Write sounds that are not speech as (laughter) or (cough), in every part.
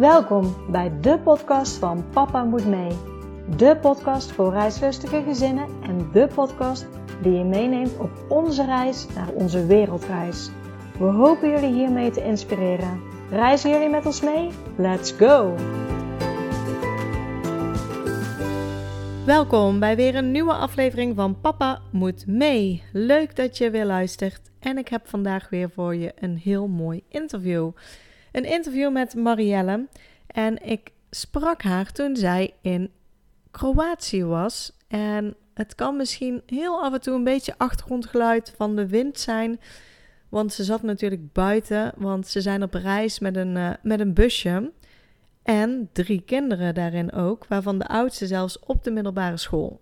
Welkom bij de podcast van Papa Moet Mee. De podcast voor reislustige gezinnen en de podcast die je meeneemt op onze reis naar onze wereldreis. We hopen jullie hiermee te inspireren. Reizen jullie met ons mee? Let's go! Welkom bij weer een nieuwe aflevering van Papa Moet Mee. Leuk dat je weer luistert en ik heb vandaag weer voor je een heel mooi interview. Een interview met Marielle en ik sprak haar toen zij in Kroatië was. En het kan misschien heel af en toe een beetje achtergrondgeluid van de wind zijn. Want ze zat natuurlijk buiten, want ze zijn op reis met een, uh, met een busje. En drie kinderen daarin ook, waarvan de oudste zelfs op de middelbare school.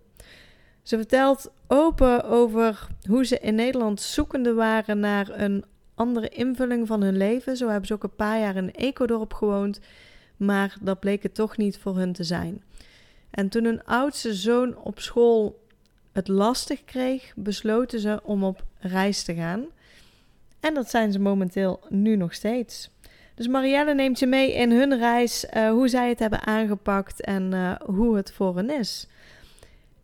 Ze vertelt open over hoe ze in Nederland zoekende waren naar een andere invulling van hun leven. Zo hebben ze ook een paar jaar in Ecodorp gewoond, maar dat bleek het toch niet voor hun te zijn. En toen hun oudste zoon op school het lastig kreeg, besloten ze om op reis te gaan. En dat zijn ze momenteel nu nog steeds. Dus Marielle neemt je mee in hun reis, uh, hoe zij het hebben aangepakt en uh, hoe het voor hen is.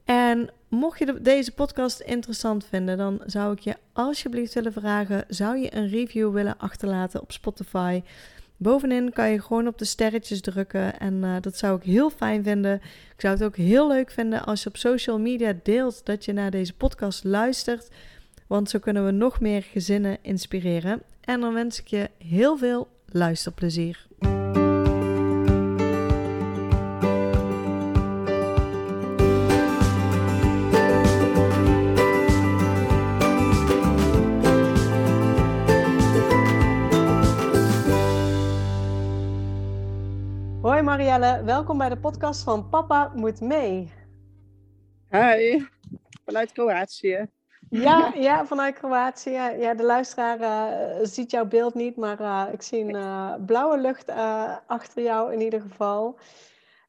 En mocht je deze podcast interessant vinden, dan zou ik je alsjeblieft willen vragen: zou je een review willen achterlaten op Spotify? Bovenin kan je gewoon op de sterretjes drukken en uh, dat zou ik heel fijn vinden. Ik zou het ook heel leuk vinden als je op social media deelt dat je naar deze podcast luistert, want zo kunnen we nog meer gezinnen inspireren. En dan wens ik je heel veel luisterplezier. Hoi Marielle, welkom bij de podcast van Papa Moet Mee. Hi, vanuit Kroatië. Ja, ja, vanuit Kroatië. Ja, de luisteraar uh, ziet jouw beeld niet, maar uh, ik zie een uh, blauwe lucht achter jou in ieder geval.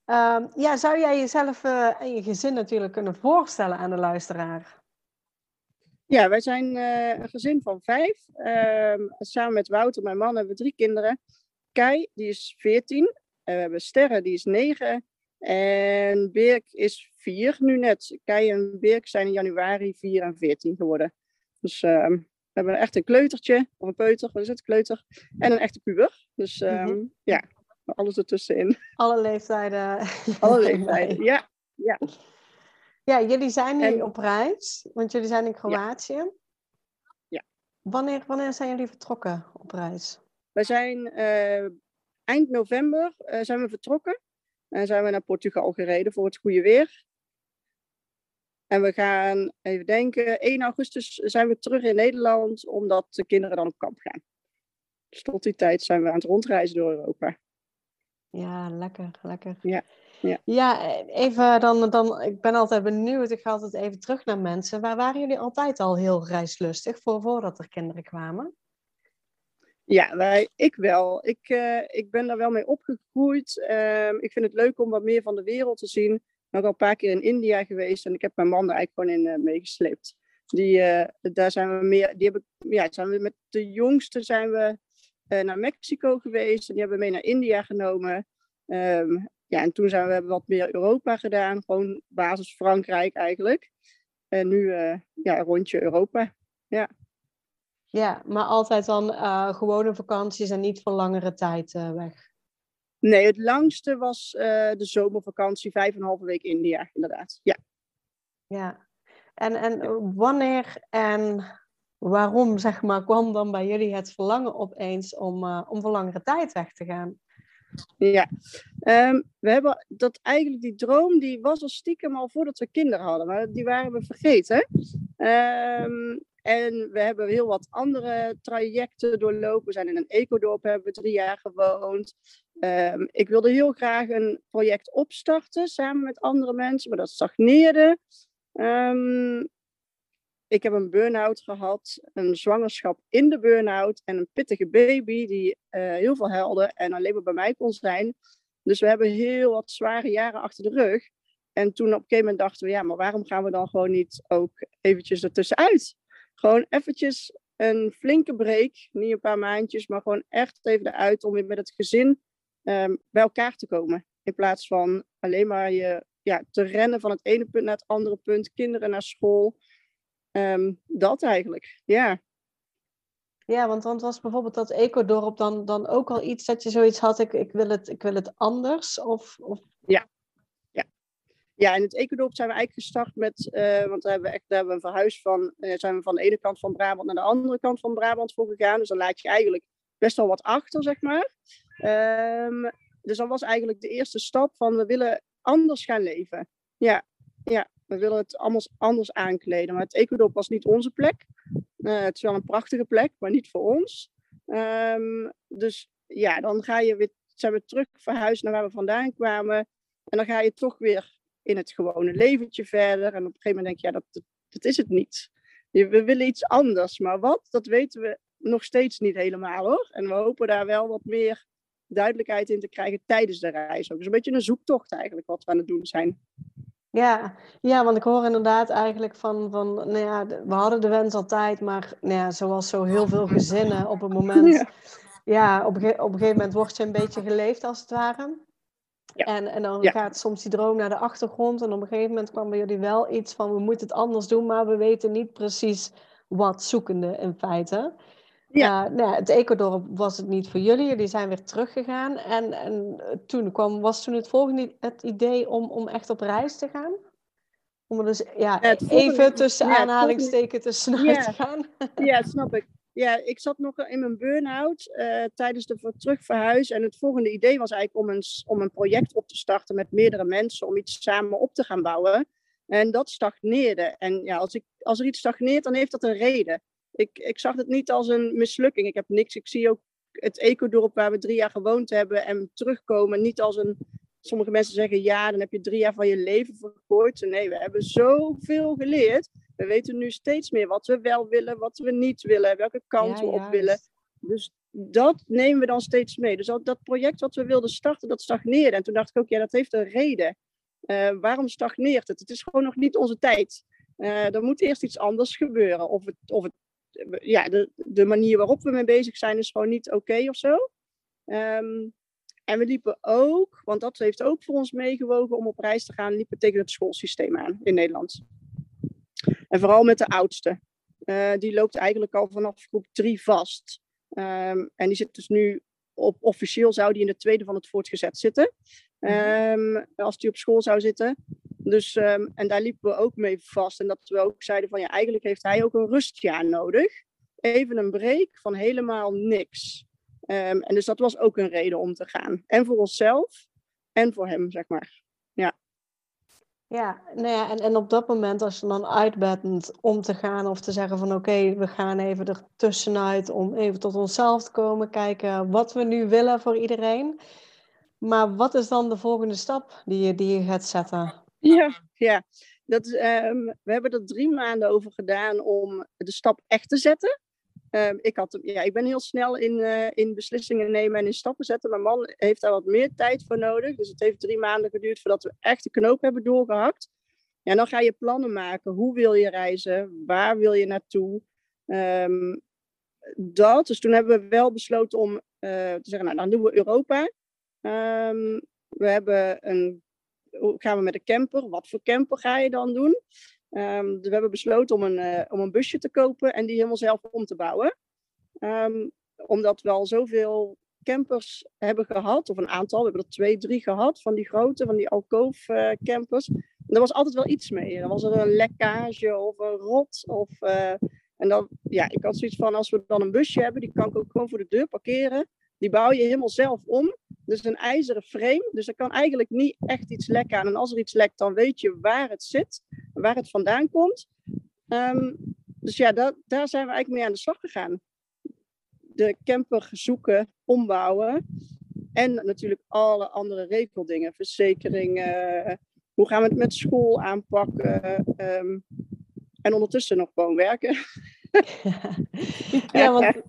Ehm, ja, zou jij jezelf en je gezin natuurlijk kunnen voorstellen aan de luisteraar? Ja, wij zijn een gezin van vijf. Ehm, samen met Wouter, mijn man, hebben we drie kinderen. Kai, die is veertien. En we hebben Sterre, die is negen. En Birk is vier nu net. Kei en Birk zijn in januari 4 en 14 geworden. Dus uh, we hebben echt een kleutertje, of een peuter, wat is het, kleuter. En een echte puber. Dus uh, mm -hmm. ja, alles ertussenin. Alle leeftijden. (laughs) Alle leeftijden, ja. ja. Ja, jullie zijn nu en, op reis, want jullie zijn in Kroatië. Ja. ja. Wanneer, wanneer zijn jullie vertrokken op reis? Wij zijn uh, eind november uh, zijn we vertrokken. En zijn we naar Portugal gereden voor het goede weer. En we gaan, even denken, 1 augustus zijn we terug in Nederland, omdat de kinderen dan op kamp gaan. Dus tot die tijd zijn we aan het rondreizen door Europa. Ja, lekker, lekker. Ja, ja. ja even dan, dan, ik ben altijd benieuwd, ik ga altijd even terug naar mensen. Waar waren jullie altijd al heel reislustig voor, voordat er kinderen kwamen? Ja, wij, ik wel. Ik, uh, ik ben daar wel mee opgegroeid. Uh, ik vind het leuk om wat meer van de wereld te zien. Ik ben ook al een paar keer in India geweest en ik heb mijn man er eigenlijk gewoon in uh, meegesleept. Die, uh, daar zijn we meer, die hebben, ja, zijn we met de jongste zijn we naar Mexico geweest en die hebben we mee naar India genomen. Um, ja, en toen zijn we wat meer Europa gedaan, gewoon basis Frankrijk eigenlijk. En nu ja, rondje Europa. Ja. Ja, maar altijd dan uh, gewone vakanties en niet voor langere tijd uh, weg. Nee, het langste was uh, de zomervakantie, vijf en een halve week India, inderdaad. Ja. Ja, en, en wanneer en waarom, zeg maar, kwam dan bij jullie het verlangen opeens om, om voor langere tijd weg te gaan? Ja, um, we hebben dat eigenlijk, die droom, die was al stiekem al voordat we kinderen hadden, maar die waren we vergeten. Um, en we hebben heel wat andere trajecten doorlopen. We zijn in een ecodorp, hebben we drie jaar gewoond. Um, ik wilde heel graag een project opstarten samen met andere mensen, maar dat stagneerde. Um, ik heb een burn-out gehad, een zwangerschap in de burn-out en een pittige baby die uh, heel veel helde en alleen maar bij mij kon zijn. Dus we hebben heel wat zware jaren achter de rug. En toen op een gegeven moment dachten we, ja, maar waarom gaan we dan gewoon niet ook eventjes ertussenuit? Gewoon eventjes een flinke break. Niet een paar maandjes, maar gewoon echt even eruit om weer met het gezin ehm, bij elkaar te komen. In plaats van alleen maar je ja, te rennen van het ene punt naar het andere punt, kinderen naar school. Ehm, dat eigenlijk, ja. Ja, want, want was bijvoorbeeld dat ecodorp dan, dan ook al iets dat je zoiets had, ik, ik, wil, het, ik wil het anders? Of, of... Ja. Ja, in het ecodorp zijn we eigenlijk gestart met, uh, want daar hebben we echt daar hebben we een verhuis van, uh, zijn we van de ene kant van Brabant naar de andere kant van Brabant voor gegaan. Dus dan laat je eigenlijk best wel wat achter, zeg maar. Um, dus dat was eigenlijk de eerste stap van we willen anders gaan leven. Ja, ja we willen het allemaal anders aankleden. Maar het Ecuador was niet onze plek. Uh, het is wel een prachtige plek, maar niet voor ons. Um, dus ja, dan ga je weer, zijn we terug verhuisd naar waar we vandaan kwamen. En dan ga je toch weer in het gewone leventje verder. En op een gegeven moment denk je, ja, dat, dat is het niet. We willen iets anders. Maar wat, dat weten we nog steeds niet helemaal hoor. En we hopen daar wel wat meer duidelijkheid in te krijgen tijdens de reis. Ook. Dus een beetje een zoektocht eigenlijk wat we aan het doen zijn. Ja, ja, want ik hoor inderdaad eigenlijk van, van nou ja, we hadden de wens altijd, maar nou ja, zoals zo heel veel gezinnen op het moment, (laughs) ja, ja op, een, op een gegeven moment wordt je een beetje geleefd als het ware. Ja. En, en dan gaat soms die droom naar de achtergrond en op een gegeven moment kwam bij jullie wel iets van we moeten het anders doen, maar we weten niet precies wat zoekende in feite. Ja. Uh, nou, het ecodorp was het niet voor jullie. Jullie zijn weer teruggegaan. En, en toen kwam, was toen het volgende het idee om, om echt op reis te gaan? Om er dus ja, even tussen ja, aanhalingstekens tussenuit te gaan. Ja, snap ik. Ja, ik zat nog in mijn burn-out uh, tijdens de terugverhuis. En het volgende idee was eigenlijk om een, om een project op te starten met meerdere mensen. Om iets samen op te gaan bouwen. En dat stagneerde. En ja, als, ik, als er iets stagneert, dan heeft dat een reden ik, ik zag het niet als een mislukking. Ik heb niks. Ik zie ook het ecodorp waar we drie jaar gewoond hebben en terugkomen niet als een. Sommige mensen zeggen ja, dan heb je drie jaar van je leven vergooid. Nee, we hebben zoveel geleerd. We weten nu steeds meer wat we wel willen, wat we niet willen, welke kant we op willen. Dus dat nemen we dan steeds mee. Dus dat, dat project wat we wilden starten, dat stagneerde. En toen dacht ik ook, ja, dat heeft een reden. Uh, waarom stagneert het? Het is gewoon nog niet onze tijd. Uh, er moet eerst iets anders gebeuren. Of het, of het ja, de, de manier waarop we mee bezig zijn is gewoon niet oké of zo. Um, en we liepen ook, want dat heeft ook voor ons meegewogen om op reis te gaan, liepen tegen het schoolsysteem aan in Nederland. En vooral met de oudste. Uh, die loopt eigenlijk al vanaf groep 3 vast. Um, en die zit dus nu op, officieel zou die in de tweede van het voortgezet zitten. Um, als die op school zou zitten. Dus, um, en daar liepen we ook mee vast. En dat we ook zeiden van ja, eigenlijk heeft hij ook een rustjaar nodig. Even een break van helemaal niks. En dus dat was ook een reden om te gaan. En voor onszelf en voor hem, zeg maar. Ja. Nou ja en, en op dat moment als je dan uit bent om te gaan of te zeggen van oké, we gaan even er tussenuit om even tot onszelf te komen, kijken wat we nu willen voor iedereen. Maar wat is dan de volgende stap die je, die je gaat zetten? Ja, ja. Dat, um, we hebben er drie maanden over gedaan om de stap echt te zetten. Um, ik, had, ja, ik ben heel snel in, uh, in beslissingen nemen en in stappen zetten. Mijn man heeft daar wat meer tijd voor nodig. Dus het heeft drie maanden geduurd voordat we echt de knoop hebben doorgehakt. Ja, dan ga je plannen maken. Hoe wil je reizen? Waar wil je naartoe? Um, dat. Dus toen hebben we wel besloten om uh, te zeggen, nou dan doen we Europa. we hebben een gaan we met een camper? Wat voor camper ga je dan doen? Um, we hebben besloten om een, uh, om een busje te kopen en die helemaal zelf om te bouwen. Um, omdat we al zoveel campers hebben gehad, of een aantal, we hebben er twee, drie gehad, van die grote, van die alcove uh, campers. En er was altijd wel iets mee. Dan was er een lekkage of een rot. Of, uh, en dan, ja, ik had zoiets van, als we dan een busje hebben, die kan ik ook gewoon voor de deur parkeren. Die bouw je helemaal zelf om. Dus een ijzeren frame. Dus er kan eigenlijk niet echt iets lekken aan. En als er iets lekt, dan weet je waar het zit. Waar het vandaan komt. Um, dus ja, dat, daar zijn we eigenlijk mee aan de slag gegaan. De camper zoeken, ombouwen. En natuurlijk alle andere regeldingen. Verzekering. Uh, hoe gaan we het met school aanpakken? Um, en ondertussen nog gewoon werken. (laughs) (laughs) ja, want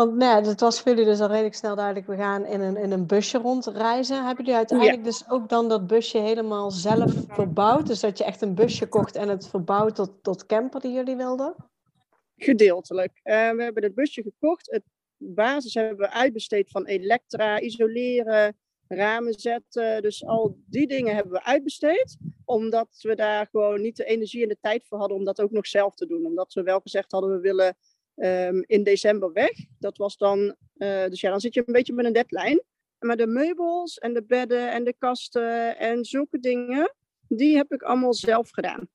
want nee, het was voor jullie dus al redelijk snel duidelijk, we gaan in een, in een busje rondreizen. Hebben jullie uiteindelijk dus ook dan dat busje helemaal zelf verbouwd? Dus dat je echt een busje kocht en het verbouwd tot, tot camper die jullie wilden? Gedeeltelijk. Uh, we hebben het busje gekocht. Het basis hebben we uitbesteed van elektra, isoleren, ramen zetten. Dus al die dingen hebben we uitbesteed. Omdat we daar gewoon niet de energie en de tijd voor hadden om dat ook nog zelf te doen. Omdat we wel gezegd hadden, we willen um, in december weg. Dat was dan, uh, dus ja, dan zit je een beetje met een deadline. Maar de meubels en de bedden en de kasten en zulke dingen, die heb ik allemaal zelf gedaan.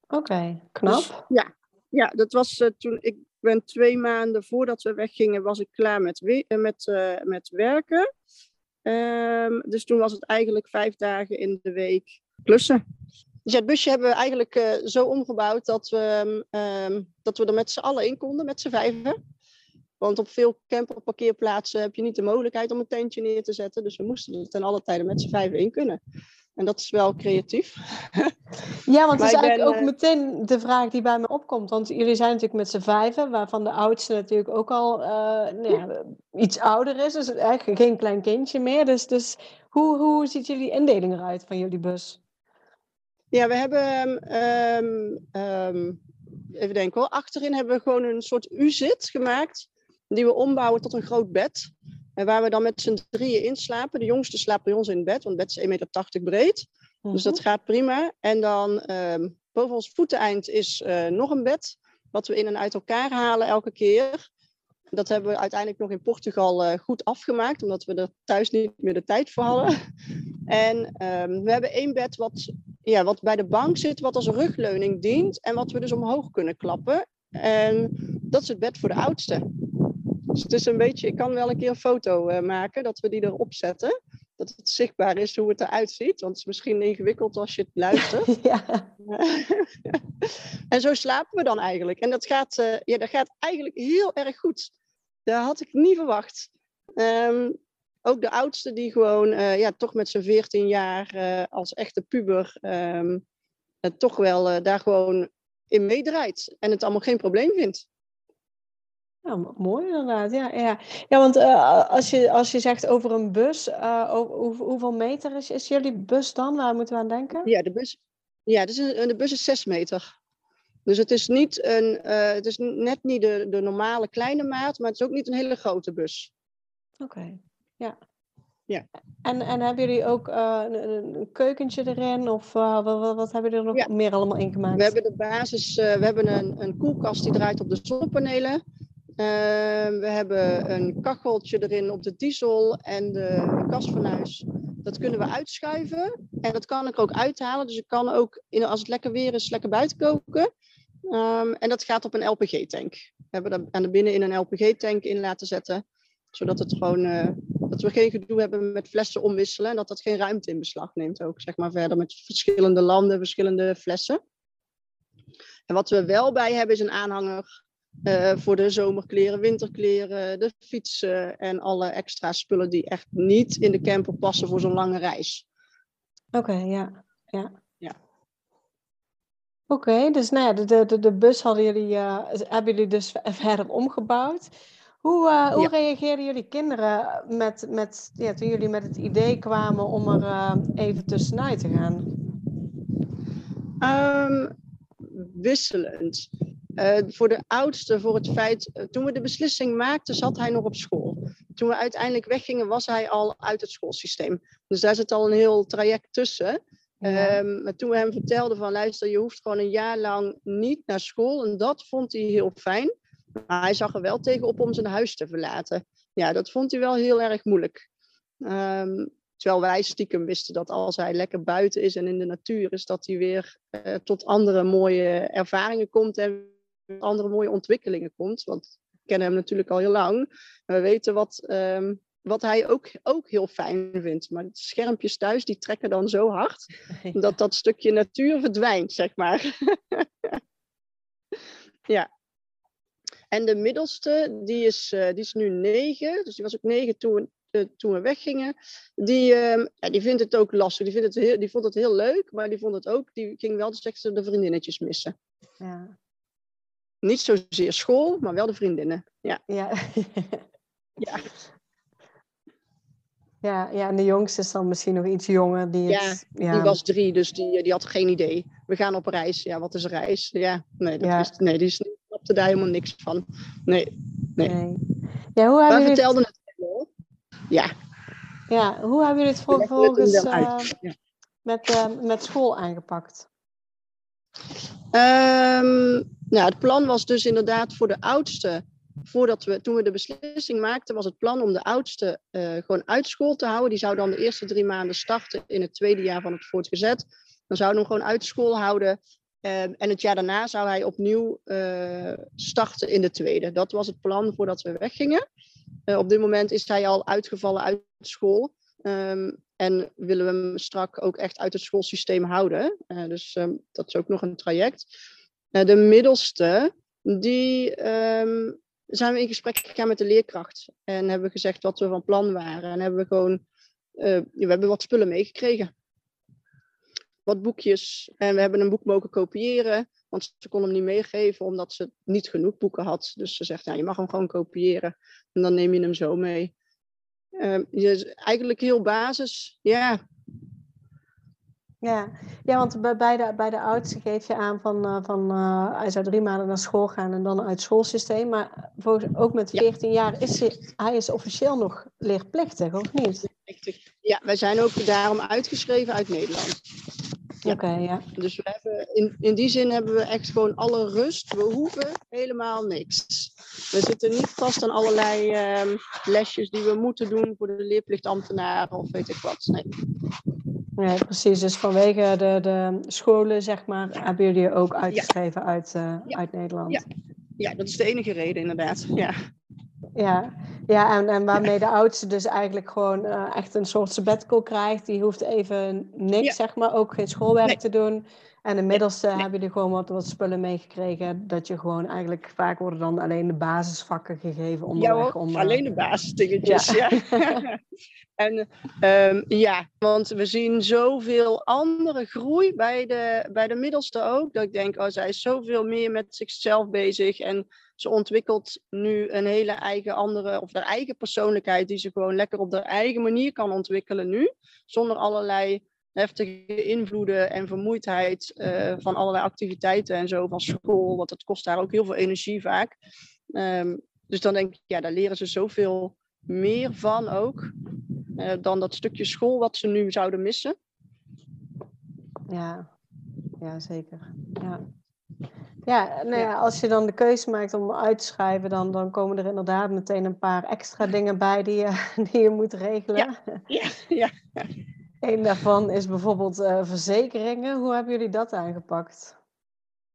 Oké, okay, knap. Dus, ja. ja, dat was uh, toen ik ben twee maanden voordat we weggingen, was ik klaar met, uh, met, uh, met werken. Um, dus toen was het eigenlijk vijf dagen in de week klussen. Dus ja, het busje hebben we eigenlijk uh, zo omgebouwd dat we, um, dat we er met z'n allen in konden, met z'n vijven. Want op veel camperparkeerplaatsen heb je niet de mogelijkheid om een tentje neer te zetten. Dus we moesten er ten alle tijden met z'n vijven in kunnen. En dat is wel creatief. (laughs) Ja, want dat is eigenlijk ook eh, meteen de vraag die bij me opkomt. Want jullie zijn natuurlijk met z'n vijven, waarvan de oudste natuurlijk ook al uh, nou ja, iets ouder is. Dus eigenlijk geen klein kindje meer. Dus, dus hoe, hoe ziet jullie indeling eruit van jullie bus? Ja, we hebben, um, um, even denken hoor, achterin hebben we gewoon een soort U-zit gemaakt. Die we ombouwen tot een groot bed. En waar we dan met z'n drieën in slapen. De jongste slaapt bij ons in bed, want het bed is 1,80 meter breed. Dus dat mhm. gaat prima. En dan um, boven ons voeteneind is uh, nog een bed. Wat we in en uit elkaar halen elke keer. Dat hebben we uiteindelijk nog in Portugal uh, goed afgemaakt, omdat we er thuis niet meer de tijd voor hadden. (laughs) En um, we hebben één bed wat, ja, wat bij de bank zit, wat als rugleuning dient en wat we dus omhoog kunnen klappen. En dat is het bed voor de oudste. Dus het is een beetje, ik kan wel een keer een foto uh, maken dat we die erop zetten. Dat het zichtbaar is hoe het eruit ziet. Want het is misschien ingewikkeld als je het luistert. (laughs) ja. (laughs) en zo slapen we dan eigenlijk. En dat gaat, uh, ja, dat gaat eigenlijk heel erg goed. Dat had ik niet verwacht. Um, ook de oudste die gewoon uh, ja, toch met zijn 14 jaar als echte puber um, toch wel daar gewoon in meedraait. En het allemaal geen probleem vindt. Ja, mooi inderdaad. Ja, ja. ja want als, je, als je zegt over een bus, hoe, hoeveel meter is, is jullie bus dan? Waar moeten we aan denken? Ja, de bus, ja dus een, de bus is 6 meter. Dus het is, niet een, uh, het is net niet de, de normale kleine maat, maar het is ook niet een hele grote bus. Oké, okay. ja. Ja. En, en hebben jullie ook een, een, keukentje erin? Of wat, wat, wat, hebben jullie er nog ja. meer allemaal in gemaakt? We hebben de basis, we hebben een, een koelkast die draait op de zonnepanelen. We hebben een kacheltje erin op de diesel en de gasfornuis. Dat kunnen we uitschuiven. En dat kan ik ook uithalen. Dus ik kan ook, in, als het lekker weer is, lekker buiten koken. Um, en dat gaat op een LPG-tank. We hebben er aan de binnen in een LPG-tank in laten zetten. Zodat het gewoon, uh, dat we geen gedoe hebben met flessen omwisselen. En dat dat geen ruimte in beslag neemt ook. Zeg maar verder met verschillende landen, verschillende flessen. En wat we wel bij hebben is een aanhanger uh, voor de zomerkleren, winterkleren, de fietsen en alle extra spullen die echt niet in de camper passen voor zo'n lange reis. Oké, ja. ja. Oké, okay, dus nou ja, de, de, de bus hadden jullie, uh, hebben jullie dus (laughs) verder omgebouwd. Hoe, uh, hoe ja. reageerden jullie kinderen met, met, ja, toen jullie met het idee kwamen om er even tussenuit te gaan? Um, wisselend. Uh, voor de oudste, voor het feit, uh, toen we de beslissing maakten, zat hij nog op school. Toen we uiteindelijk weggingen, was hij al uit het schoolsysteem. Dus daar zit al een heel traject tussen. Um, maar toen we hem vertelden van, luister, je hoeft gewoon een jaar lang niet naar school. En dat vond hij heel fijn. Maar hij zag er wel tegenop om zijn huis te verlaten. Ja, dat vond hij wel heel erg moeilijk. Um, terwijl wij stiekem wisten dat als hij lekker buiten is en in de natuur is, dat hij weer uh, tot andere mooie ervaringen komt en andere mooie ontwikkelingen komt. Want we kennen hem natuurlijk al heel lang. we weten wat, um, wat hij ook, ook heel fijn vindt. Maar de schermpjes thuis, die trekken dan zo hard... (laughs) Ja. dat dat stukje natuur verdwijnt, zeg maar. (laughs) ja. En de middelste, die is, uh, die is nu negen. Dus die was ook negen toen, uh, toen we weggingen. Die, uh, ja, die vindt het ook lastig. Die, vindt het heel, die vond het heel leuk, maar die vond het ook... Die ging wel de, de vriendinnetjes missen. Ja. Niet zozeer school, maar wel de vriendinnen. Ja. Ja. (laughs) ja. Ja, ja, en de jongste is dan misschien nog iets jonger. Die ja, ja, die was drie, dus die, die had geen idee. We gaan op reis. Ja, wat is reis? Ja, nee, dat ja. Wist, nee die snapte daar helemaal niks van. Nee, nee. nee. Ja, hoe hebben jullie vertelde het wel. Ja. Ja, hoe hebben jullie het vervolgens uh, met, uh, met school aangepakt? Um, nou, het plan was dus inderdaad voor de oudste, voordat we, toen we de beslissing maakten, was het plan om de oudste uh, gewoon uit school te houden. Die zou dan de eerste drie maanden starten in het tweede jaar van het voortgezet. Dan zouden we hem gewoon uit school houden. Um, en het jaar daarna zou hij opnieuw uh, starten in de tweede. Dat was het plan voordat we weggingen. Uh, op dit moment is hij al uitgevallen uit school. Um, en willen we hem strak ook echt uit het schoolsysteem houden. Dus um, dat is ook nog een traject. De middelste, die zijn we in gesprek gegaan met de leerkracht. En hebben gezegd wat we van plan waren. En hebben we gewoon, uh, we hebben wat spullen meegekregen. Wat boekjes. En we hebben een boek mogen kopiëren. Want ze kon hem niet meegeven omdat ze niet genoeg boeken had. Dus ze zegt, ja, je mag hem gewoon kopiëren. En dan neem je hem zo mee. Uh, eigenlijk heel basis, ja. Ja, ja want bij de, bij de oudste geef je aan van, uh, van uh, hij zou drie maanden naar school gaan en dan uit het schoolsysteem. Maar volgens, ook met 14 ja. jaar is hij, hij is officieel nog leerplichtig, of niet? Ja, wij zijn ook daarom uitgeschreven uit Nederland. Ja. Oké, okay, ja. Dus we hebben, in, in die zin hebben we echt gewoon alle rust. We hoeven helemaal niks. We zitten niet vast aan allerlei um, lesjes die we moeten doen voor de leerplichtambtenaren of weet ik wat. Nee. Nee, precies. Dus vanwege de, de scholen, zeg maar, hebben jullie ook uitgeschreven ja. uit, uh, ja. uit Nederland. Ja. ja, dat is de enige reden inderdaad. Ja. Ja, ja en, en waarmee de oudste dus eigenlijk gewoon uh, echt een soort sabbatical krijgt. Die hoeft even niks, ja. zeg maar, ook geen schoolwerk nee. te doen. En inmiddels uh, nee. hebben jullie gewoon wat, wat spullen meegekregen. Dat je gewoon eigenlijk, vaak worden dan alleen de basisvakken gegeven onderweg. Ja, om, uh, alleen de basisdingetjes, ja. ja. (laughs) en um, ja, want we zien zoveel andere groei bij de, bij de middelste ook. Dat ik denk, oh, zij is zoveel meer met zichzelf bezig. En ze ontwikkelt nu een hele eigen andere, of haar eigen persoonlijkheid, die ze gewoon lekker op haar eigen manier kan ontwikkelen nu. Zonder allerlei heftige invloeden en vermoeidheid uh, van allerlei activiteiten en zo van school. Want dat kost haar ook heel veel energie vaak. Um, dus dan denk ik, ja, daar leren ze zoveel meer van ook. Uh, dan dat stukje school wat ze nu zouden missen. Ja, ja zeker. Ja. Ja, nou ja, als je dan de keuze maakt om uit te schrijven, dan, dan komen er inderdaad meteen een paar extra dingen bij die je, (laughs) die je moet regelen. Ja, ja, ja. Een daarvan is bijvoorbeeld uh, verzekeringen. Hoe hebben jullie dat aangepakt?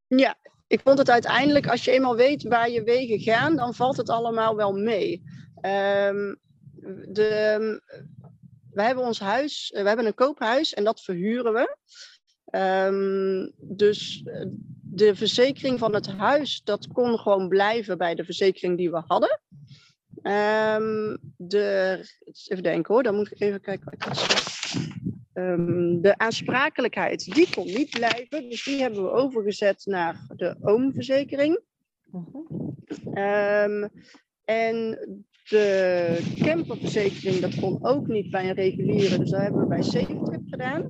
Ja, ik vond het uiteindelijk, als je eenmaal weet waar je wegen gaan, dan valt het allemaal wel mee. Um, de, we hebben ons huis, we hebben een koophuis en dat verhuren we. Um, dus de verzekering van het huis, dat kon gewoon blijven bij de verzekering die we hadden. Um, de, even denken hoor, dan moet ik even kijken. Um, de aansprakelijkheid, die kon niet blijven. Dus die hebben we overgezet naar de oomverzekering. Um, en de camperverzekering, dat kon ook niet bij een reguliere. Dus dat hebben we bij Savetrip gedaan.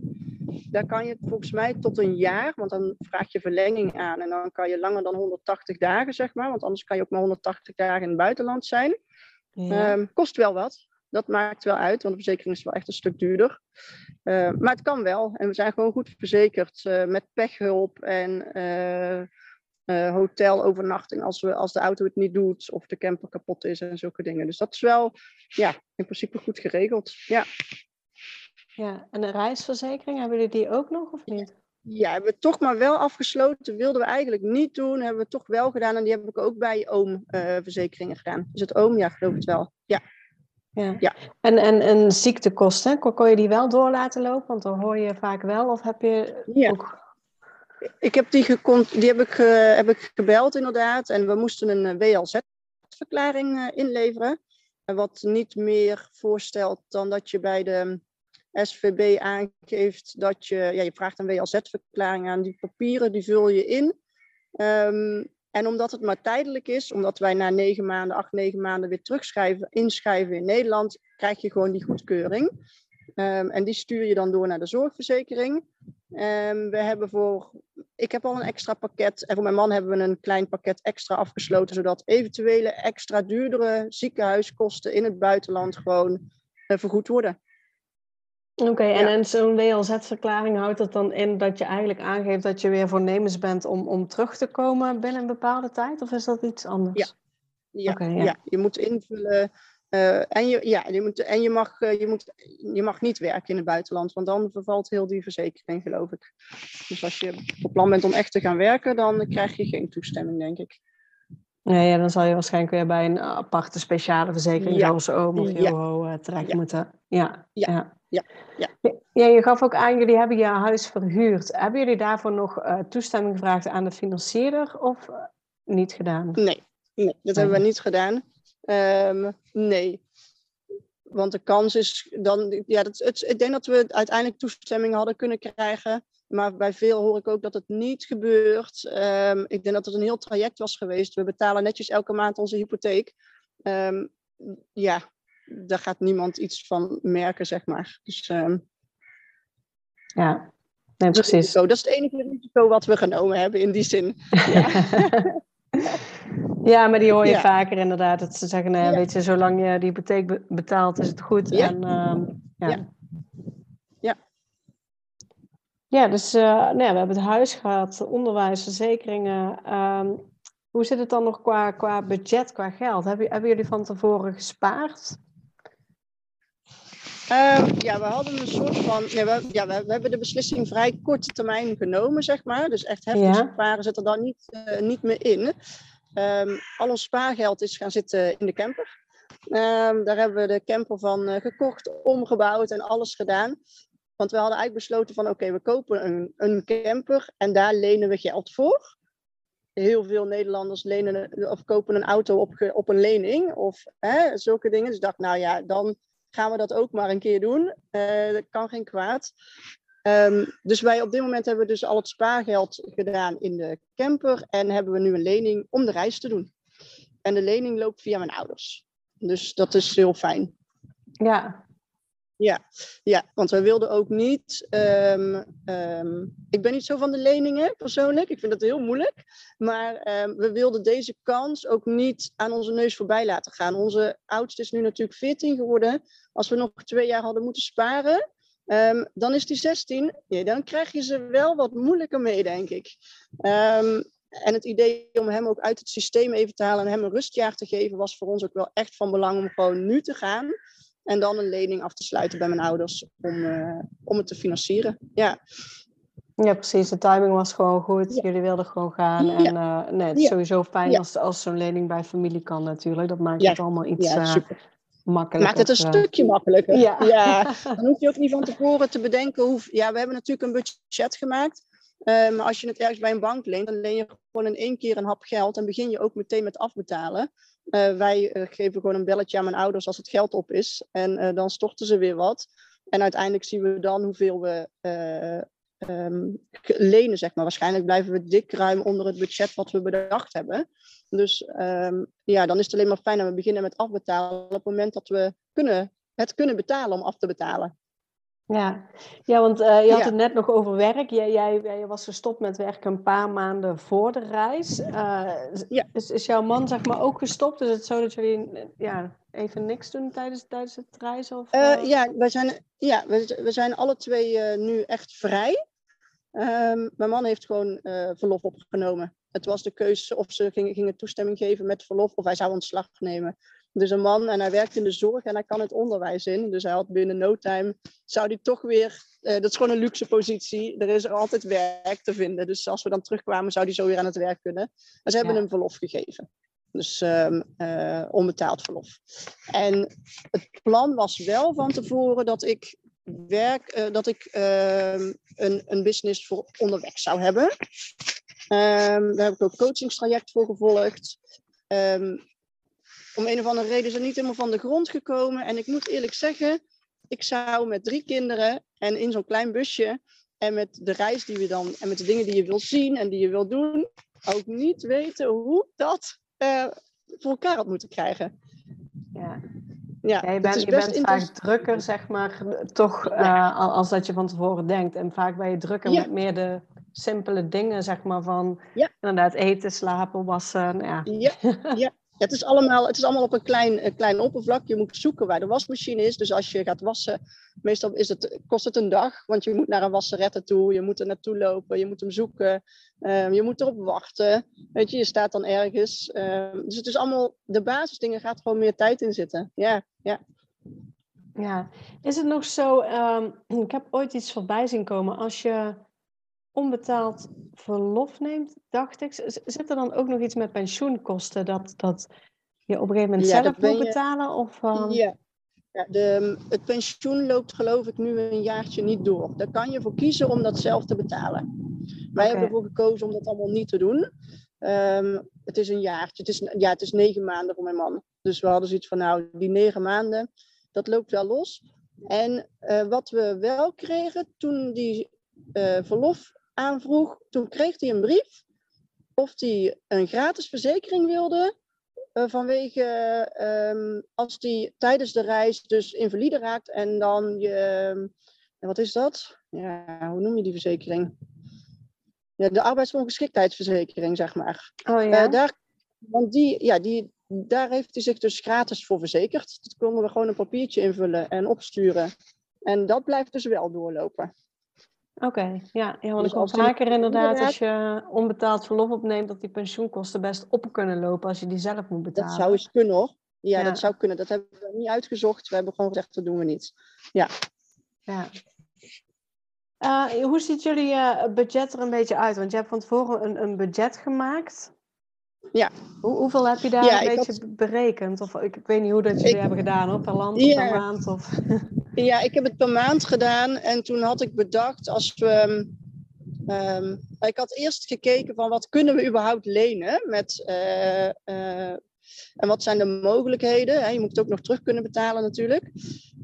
Daar kan je volgens mij tot een jaar, want dan vraag je verlenging aan. En dan kan je langer dan 180 dagen, zeg maar. Want anders kan je ook maar 180 dagen in het buitenland zijn. Ja. Um, kost wel wat. Dat maakt wel uit, want de verzekering is wel echt een stuk duurder. Uh, maar het kan wel. En we zijn gewoon goed verzekerd uh, met pechhulp en uh, hotelovernachting als, we, als de auto het niet doet of de camper kapot is en zulke dingen. Dus dat is wel ja, in principe goed geregeld. Ja. Ja, en een reisverzekering, hebben jullie die ook nog of niet? Ja, hebben we toch maar wel afgesloten. Wilden we eigenlijk niet doen, hebben we toch wel gedaan. En die heb ik ook bij oom-verzekeringen uh, gedaan. Is het oom? Ja, geloof het wel. Ja. Ja. ja. En, en, en ziektekosten, kon, kon je die wel door laten lopen? Want dan hoor je vaak wel. Of heb je ja. ook... Ik heb die, die heb, ik, uh, heb ik gebeld inderdaad. En we moesten een WLZ-verklaring uh, inleveren. Wat niet meer voorstelt dan dat je bij de SVB aangeeft dat je, ja, je vraagt een WLZ-verklaring aan. Die papieren die vul je in. Um, en omdat het maar tijdelijk is, omdat wij na negen maanden, acht, negen maanden weer terugschrijven, inschrijven in Nederland, krijg je gewoon die goedkeuring. Um, en die stuur je dan door naar de zorgverzekering. Ehm, we hebben voor, ik heb al een extra pakket en voor mijn man hebben we een klein pakket extra afgesloten, zodat eventuele extra duurdere ziekenhuiskosten in het buitenland gewoon uh, vergoed worden. Oké, en, en zo'n WLZ-verklaring houdt dat dan in dat je eigenlijk aangeeft dat je weer voornemens bent om, om terug te komen binnen een bepaalde tijd? Of is dat iets anders? Ja, ja, ja. je moet invullen. Uh, en je, ja, je, moet, en je, mag, uh, je, moet, je mag niet werken in het buitenland, want dan vervalt heel die verzekering, geloof ik. Dus als je op plan bent om echt te gaan werken, dan krijg je geen toestemming, denk ik. Nee, ja, dan zal je waarschijnlijk weer bij een aparte speciale verzekering, zoals OOM of ja. uh, terecht moeten. Ja, ja. Ja. Ja. ja, je gaf ook aan, jullie hebben je huis verhuurd. Hebben jullie daarvoor nog uh, toestemming gevraagd aan de financierder of uh, niet gedaan? Nee, nee dat hebben we niet gedaan. Um, nee. Want de kans is dan, ja, dat, het, ik denk dat we uiteindelijk toestemming hadden kunnen krijgen. Maar bij veel hoor ik ook dat het niet gebeurt. Um, ik denk dat het een heel traject was geweest. We betalen netjes elke maand onze hypotheek. Um, ja, daar gaat niemand iets van merken, zeg maar. Dus, um, ja, nee, precies. Dat is het enige risico wat we genomen hebben in die zin. (laughs) Ja, ja maar die hoor je ja. vaker inderdaad. Dat ze zeggen, nou, ja. weet je, zolang je die hypotheek betaalt, is het goed. Ja. En, um, ja. ja. Ja. Dus uh, nou we hebben het huis gehad, onderwijs, verzekeringen. Um, hoe zit het dan nog qua, qua budget, qua geld? Hebben, hebben jullie van tevoren gespaard? Uh, ja, we hadden een soort van. Nee, we, ja, we, we, hebben de beslissing vrij korte termijn genomen, zeg maar. Dus echt heftig ja. sparen zit er dan niet, uh, niet meer in. Um, al ons spaargeld is gaan zitten in de camper. Um, daar hebben we de camper van uh, gekocht, omgebouwd en alles gedaan. Want we hadden eigenlijk besloten van oké, okay, we kopen een, een camper en daar lenen we geld voor. Heel veel Nederlanders lenen of kopen een auto op, op een lening of hè, zulke dingen. Dus ik dacht, nou ja, dan gaan we dat ook maar een keer doen. Uh, dat kan geen kwaad. Um, dus wij op dit moment hebben we dus al het spaargeld gedaan in de camper en hebben we nu een lening om de reis te doen. En de lening loopt via mijn ouders. Dus dat is heel fijn. Ja. Ja, ja want we wilden ook niet. Um, um, ik ben niet zo van de leningen persoonlijk. Ik vind dat heel moeilijk. Maar um, we wilden deze kans ook niet aan onze neus voorbij laten gaan. Onze oudste is nu natuurlijk 14 geworden. Als we nog twee jaar hadden moeten sparen, dan is die 16. Ja, dan krijg je ze wel wat moeilijker mee, denk ik. En het idee om hem ook uit het systeem even te halen en hem een rustjaar te geven, was voor ons ook wel echt van belang om gewoon nu te gaan. En dan een lening af te sluiten bij mijn ouders om, uh, om het te financieren. Ja. Ja, precies. De timing was gewoon goed. Ja. Jullie wilden gewoon gaan. En uh, nee, het is ja. sowieso fijn als, als zo'n lening bij familie kan natuurlijk. Dat maakt het allemaal iets uh, makkelijker. Maakt het een stukje makkelijker. Ja. ja. (laughs) Dan hoef je ook niet van tevoren te bedenken hoe... Ja, we hebben natuurlijk een budget gemaakt. Uh, maar als je het ergens bij een bank leent, dan leen je gewoon in één keer een hap geld en begin je ook meteen met afbetalen. Uh, wij uh, geven gewoon een belletje aan mijn ouders als het geld op is en uh, dan storten ze weer wat. En uiteindelijk zien we dan hoeveel we um, lenen, zeg maar. Waarschijnlijk blijven we dik ruim onder het budget wat we bedacht hebben. Dus um, ja, dan is het alleen maar fijn dat we beginnen met afbetalen op het moment dat we kunnen, het kunnen betalen om af te betalen. Ja, ja want uh, je had ja. het net nog over werk. Jij, jij, jij, was gestopt met werken een paar maanden voor de reis. Uh, ja. is, is jouw man zeg maar ook gestopt? Is het zo dat jullie ja, even niks doen tijdens, tijdens het reizen? Of, uh... ja, we zijn, ja we, we zijn alle twee nu echt vrij. Um, mijn man heeft gewoon verlof opgenomen. Het was de keuze of ze gingen, gingen toestemming geven met verlof of hij zou ontslag nemen. Dus een man en hij werkt in de zorg en hij kan het onderwijs in. Dus hij had binnen no time, zou hij toch weer, uh, dat is gewoon een luxe positie. Er is er altijd werk te vinden. Dus als we dan terugkwamen, zou hij zo weer aan het werk kunnen. En ze hebben ja. hem verlof gegeven. Dus um, uh, onbetaald verlof. En het plan was wel van tevoren dat ik werk, uh, dat ik een, een business voor onderweg zou hebben. Um, daar heb ik ook een coachingstraject voor gevolgd. Um, om een of andere reden is het niet helemaal van de grond gekomen. En ik moet eerlijk zeggen, ik zou met drie kinderen en in zo'n klein busje en met de reis die we dan en met de dingen die je wilt zien en die je wilt doen, ook niet weten hoe dat uh, voor elkaar had moeten krijgen. Ja. Ja, je bent, je bent vaak drukker, zeg maar, toch, uh, als dat je van tevoren denkt. En vaak ben je drukker met meer de simpele dingen, zeg maar, van inderdaad eten, slapen, wassen. Ja. Ja, (laughs) ja. Het, is allemaal, het is allemaal op een klein, een klein oppervlak. Je moet zoeken waar de wasmachine is. Dus als je gaat wassen, meestal is het, kost het een dag. Want je moet naar een wasserette toe, je moet er naartoe lopen, je moet hem zoeken. Um, je moet erop wachten. Weet je, je staat dan ergens. Um, dus het is allemaal, de basisdingen gaat gewoon meer tijd in zitten. Ja, ja. Ja, is het nog zo, um, ik heb ooit iets voorbij zien komen, als je onbetaald verlof neemt, dacht ik, zit er dan ook nog iets met pensioenkosten dat, dat je op een gegeven moment zelf moet betalen? Of, um... Ja, ja de, het pensioen loopt geloof ik nu een jaartje niet door. Daar kan je voor kiezen om dat zelf te betalen. Wij hebben ervoor gekozen om dat allemaal niet te doen. Um, het is een jaartje, het is, ja, het is negen maanden voor mijn man. Dus we hadden zoiets van, nou, die negen maanden, dat loopt wel los. En uh, wat we wel kregen toen die uh, verlof aanvroeg, toen kreeg hij een brief of hij een gratis verzekering wilde. Uh, vanwege um, als hij tijdens de reis dus invalide raakt en dan je. Uh, wat is dat? Ja, hoe noem je die verzekering? Ja, de arbeidsongeschiktheidsverzekering, zeg maar. Oh ja. Uh, daar, want die, ja, die, daar heeft hij zich dus gratis voor verzekerd. Dat konden we gewoon een papiertje invullen en opsturen. En dat blijft dus wel doorlopen. Oké, ja. ja, want dus ik hoor vaker inderdaad, als je onbetaald verlof opneemt, dat die pensioenkosten best op kunnen lopen als je die zelf moet betalen. Dat zou eens kunnen hoor. Ja, dat zou kunnen. Dat hebben we niet uitgezocht. We hebben gewoon gezegd, dat doen we niet. Ja. ja. Uh, hoe ziet jullie uh, budget er een beetje uit? Want je hebt van tevoren een, een budget gemaakt. Ja. Hoe, hoeveel heb je daar ja, een beetje berekend? Of ik, ik, weet niet hoe dat jullie ik, hebben gedaan, hoor, per land of per maand? Of... (laughs) Ja, ik heb het per maand gedaan. En toen had ik bedacht, als we... Um, ik had eerst gekeken van wat kunnen we überhaupt lenen met... Uh, uh, en wat zijn de mogelijkheden? Je moet het ook nog terug kunnen betalen natuurlijk.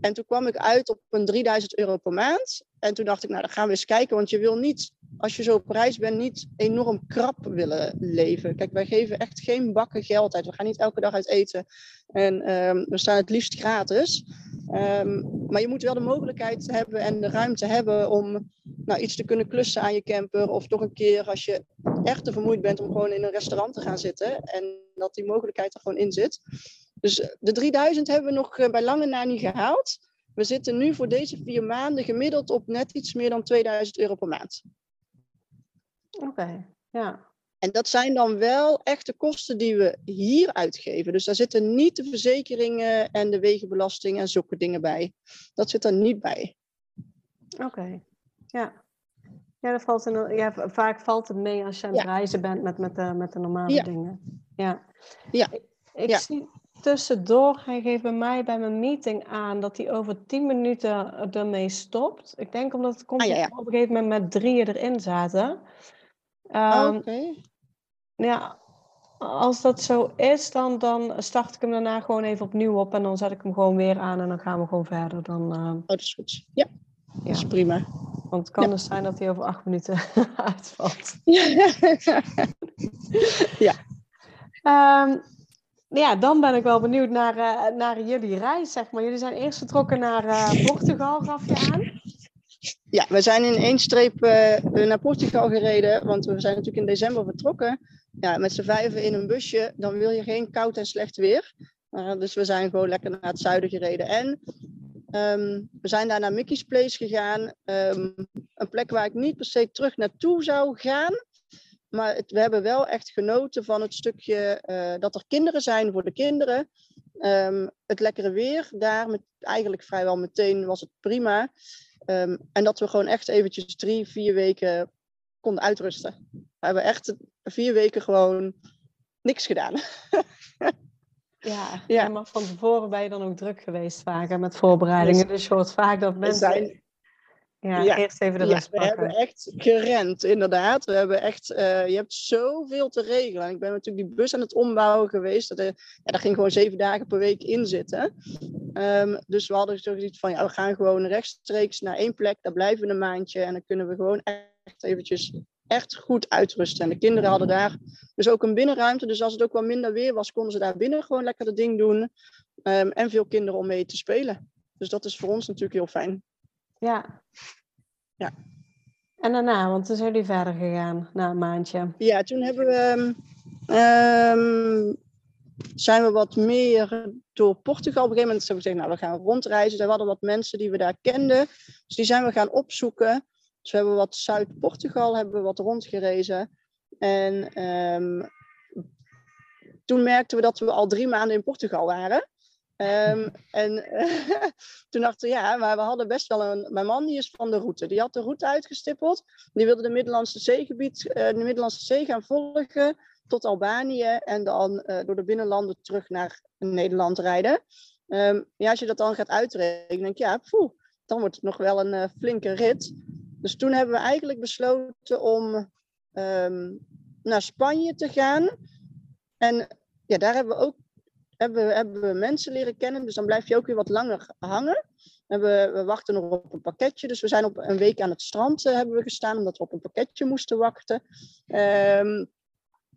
En toen kwam ik uit op een 3000 euro per maand. En toen dacht ik, nou dan gaan we eens kijken. Want je wil niet als je zo op reis bent, niet enorm krap willen leven. Kijk, wij geven echt geen bakken geld uit. We gaan niet elke dag uit eten. En um, we staan het liefst gratis. Um, maar je moet wel de mogelijkheid hebben en de ruimte hebben om nou, iets te kunnen klussen aan je camper. Of toch een keer als je echt te vermoeid bent om gewoon in een restaurant te gaan zitten. En dat die mogelijkheid er gewoon in zit. Dus de 3000 hebben we nog eh, bij lange na niet gehaald. We zitten nu voor deze vier maanden gemiddeld op net iets meer dan 2000 euro per maand. Oké, ja. En dat zijn dan wel echte kosten die we hier uitgeven. Dus daar zitten niet de verzekeringen en de wegenbelasting en zulke dingen bij. Dat zit er niet bij. Oké, ja. Ja, dat valt ja, vaak valt het mee als je aan het reizen bent met, met, de, met de normale dingen. Ja. ja. Ik, ik zie tussendoor, hij geeft bij mij bij mijn meeting aan dat hij over tien minuten ermee stopt. Ik denk omdat het komt ah, op een gegeven moment met drieën erin zaten. Um, Oké. Ja, als dat zo is, dan, dan start ik hem daarna gewoon even opnieuw op en dan zet ik hem gewoon weer aan en dan gaan we gewoon verder. Dan, uh... Oh, dat is goed. Ja, dat is prima. Want het kan dus zijn dat hij over acht minuten (laughs) uitvalt. (laughs) ja. Um, ja, dan ben ik wel benieuwd naar, uh, naar jullie reis, zeg maar. Jullie zijn eerst vertrokken naar uh, Portugal, gaf je aan? Ja, we zijn in één streep uh, naar Portugal gereden, want we zijn natuurlijk in december vertrokken. Ja, met z'n vijven in een busje, dan wil je geen koud en slecht weer. dus we zijn gewoon lekker naar het zuiden gereden. En um, we zijn daar naar Mickey's Place gegaan. Um, een plek waar ik niet per se terug naartoe zou gaan. Maar we hebben wel echt genoten van het stukje uh, dat er kinderen zijn voor de kinderen. Um, het lekkere weer, daar met, eigenlijk vrijwel meteen was het prima. Um, en dat we gewoon echt eventjes drie, vier weken konden uitrusten. We hebben echt vier weken gewoon niks gedaan. (laughs) ja, ja, maar van tevoren ben je dan ook druk geweest vaak met voorbereidingen. Dus, dus je hoort vaak dat mensen... Zijn, ja, eerst even de ja, we hebben echt gerend, inderdaad. We hebben echt, uh, je hebt zoveel te regelen. Ik ben natuurlijk die bus aan het ombouwen geweest. Dat, er, ja, daar ging gewoon zeven dagen per week in zitten. Um, dus we hadden zoiets van, ja, we gaan gewoon rechtstreeks naar één plek. Daar blijven we een maandje. En dan kunnen we gewoon echt eventjes echt goed uitrusten. En de kinderen hadden daar dus ook een binnenruimte. Dus als het ook wat minder weer was, konden ze daar binnen gewoon lekker het ding doen. Ehm, en veel kinderen om mee te spelen. Dus dat is voor ons natuurlijk heel fijn. Ja. Ja. En daarna, want toen zijn jullie verder gegaan na een maandje. Ja, toen hebben we, um, zijn we wat meer door Portugal. Op een gegeven moment hebben we gezegd, nou, we gaan rondreizen. Er hadden wat mensen die we daar kenden. Dus die zijn we gaan opzoeken. Dus we hebben wat Zuid-Portugal, hebben we wat rondgerezen. En um, toen merkten we dat we al drie maanden in Portugal waren. Um, en (laughs) toen dachten we, ja, maar we hadden best wel een... Mijn man die is van de route. Die had de route uitgestippeld. Die wilde de Middellandse Zeegebied, uh, de Middellandse Zee gaan volgen tot Albanië. En dan uh, door de binnenlanden terug naar Nederland rijden. Um, ja, als je dat dan gaat uitrekenen, denk je, ja, poeh, dan wordt het nog wel een uh, flinke rit. Dus toen hebben we eigenlijk besloten om um, naar Spanje te gaan. En ja, daar hebben we ook hebben, hebben we mensen leren kennen. Dus dan blijf je ook weer wat langer hangen. En we, we wachten nog op een pakketje. Dus we zijn op een week aan het strand uh, hebben we gestaan, omdat we op een pakketje moesten wachten. Um,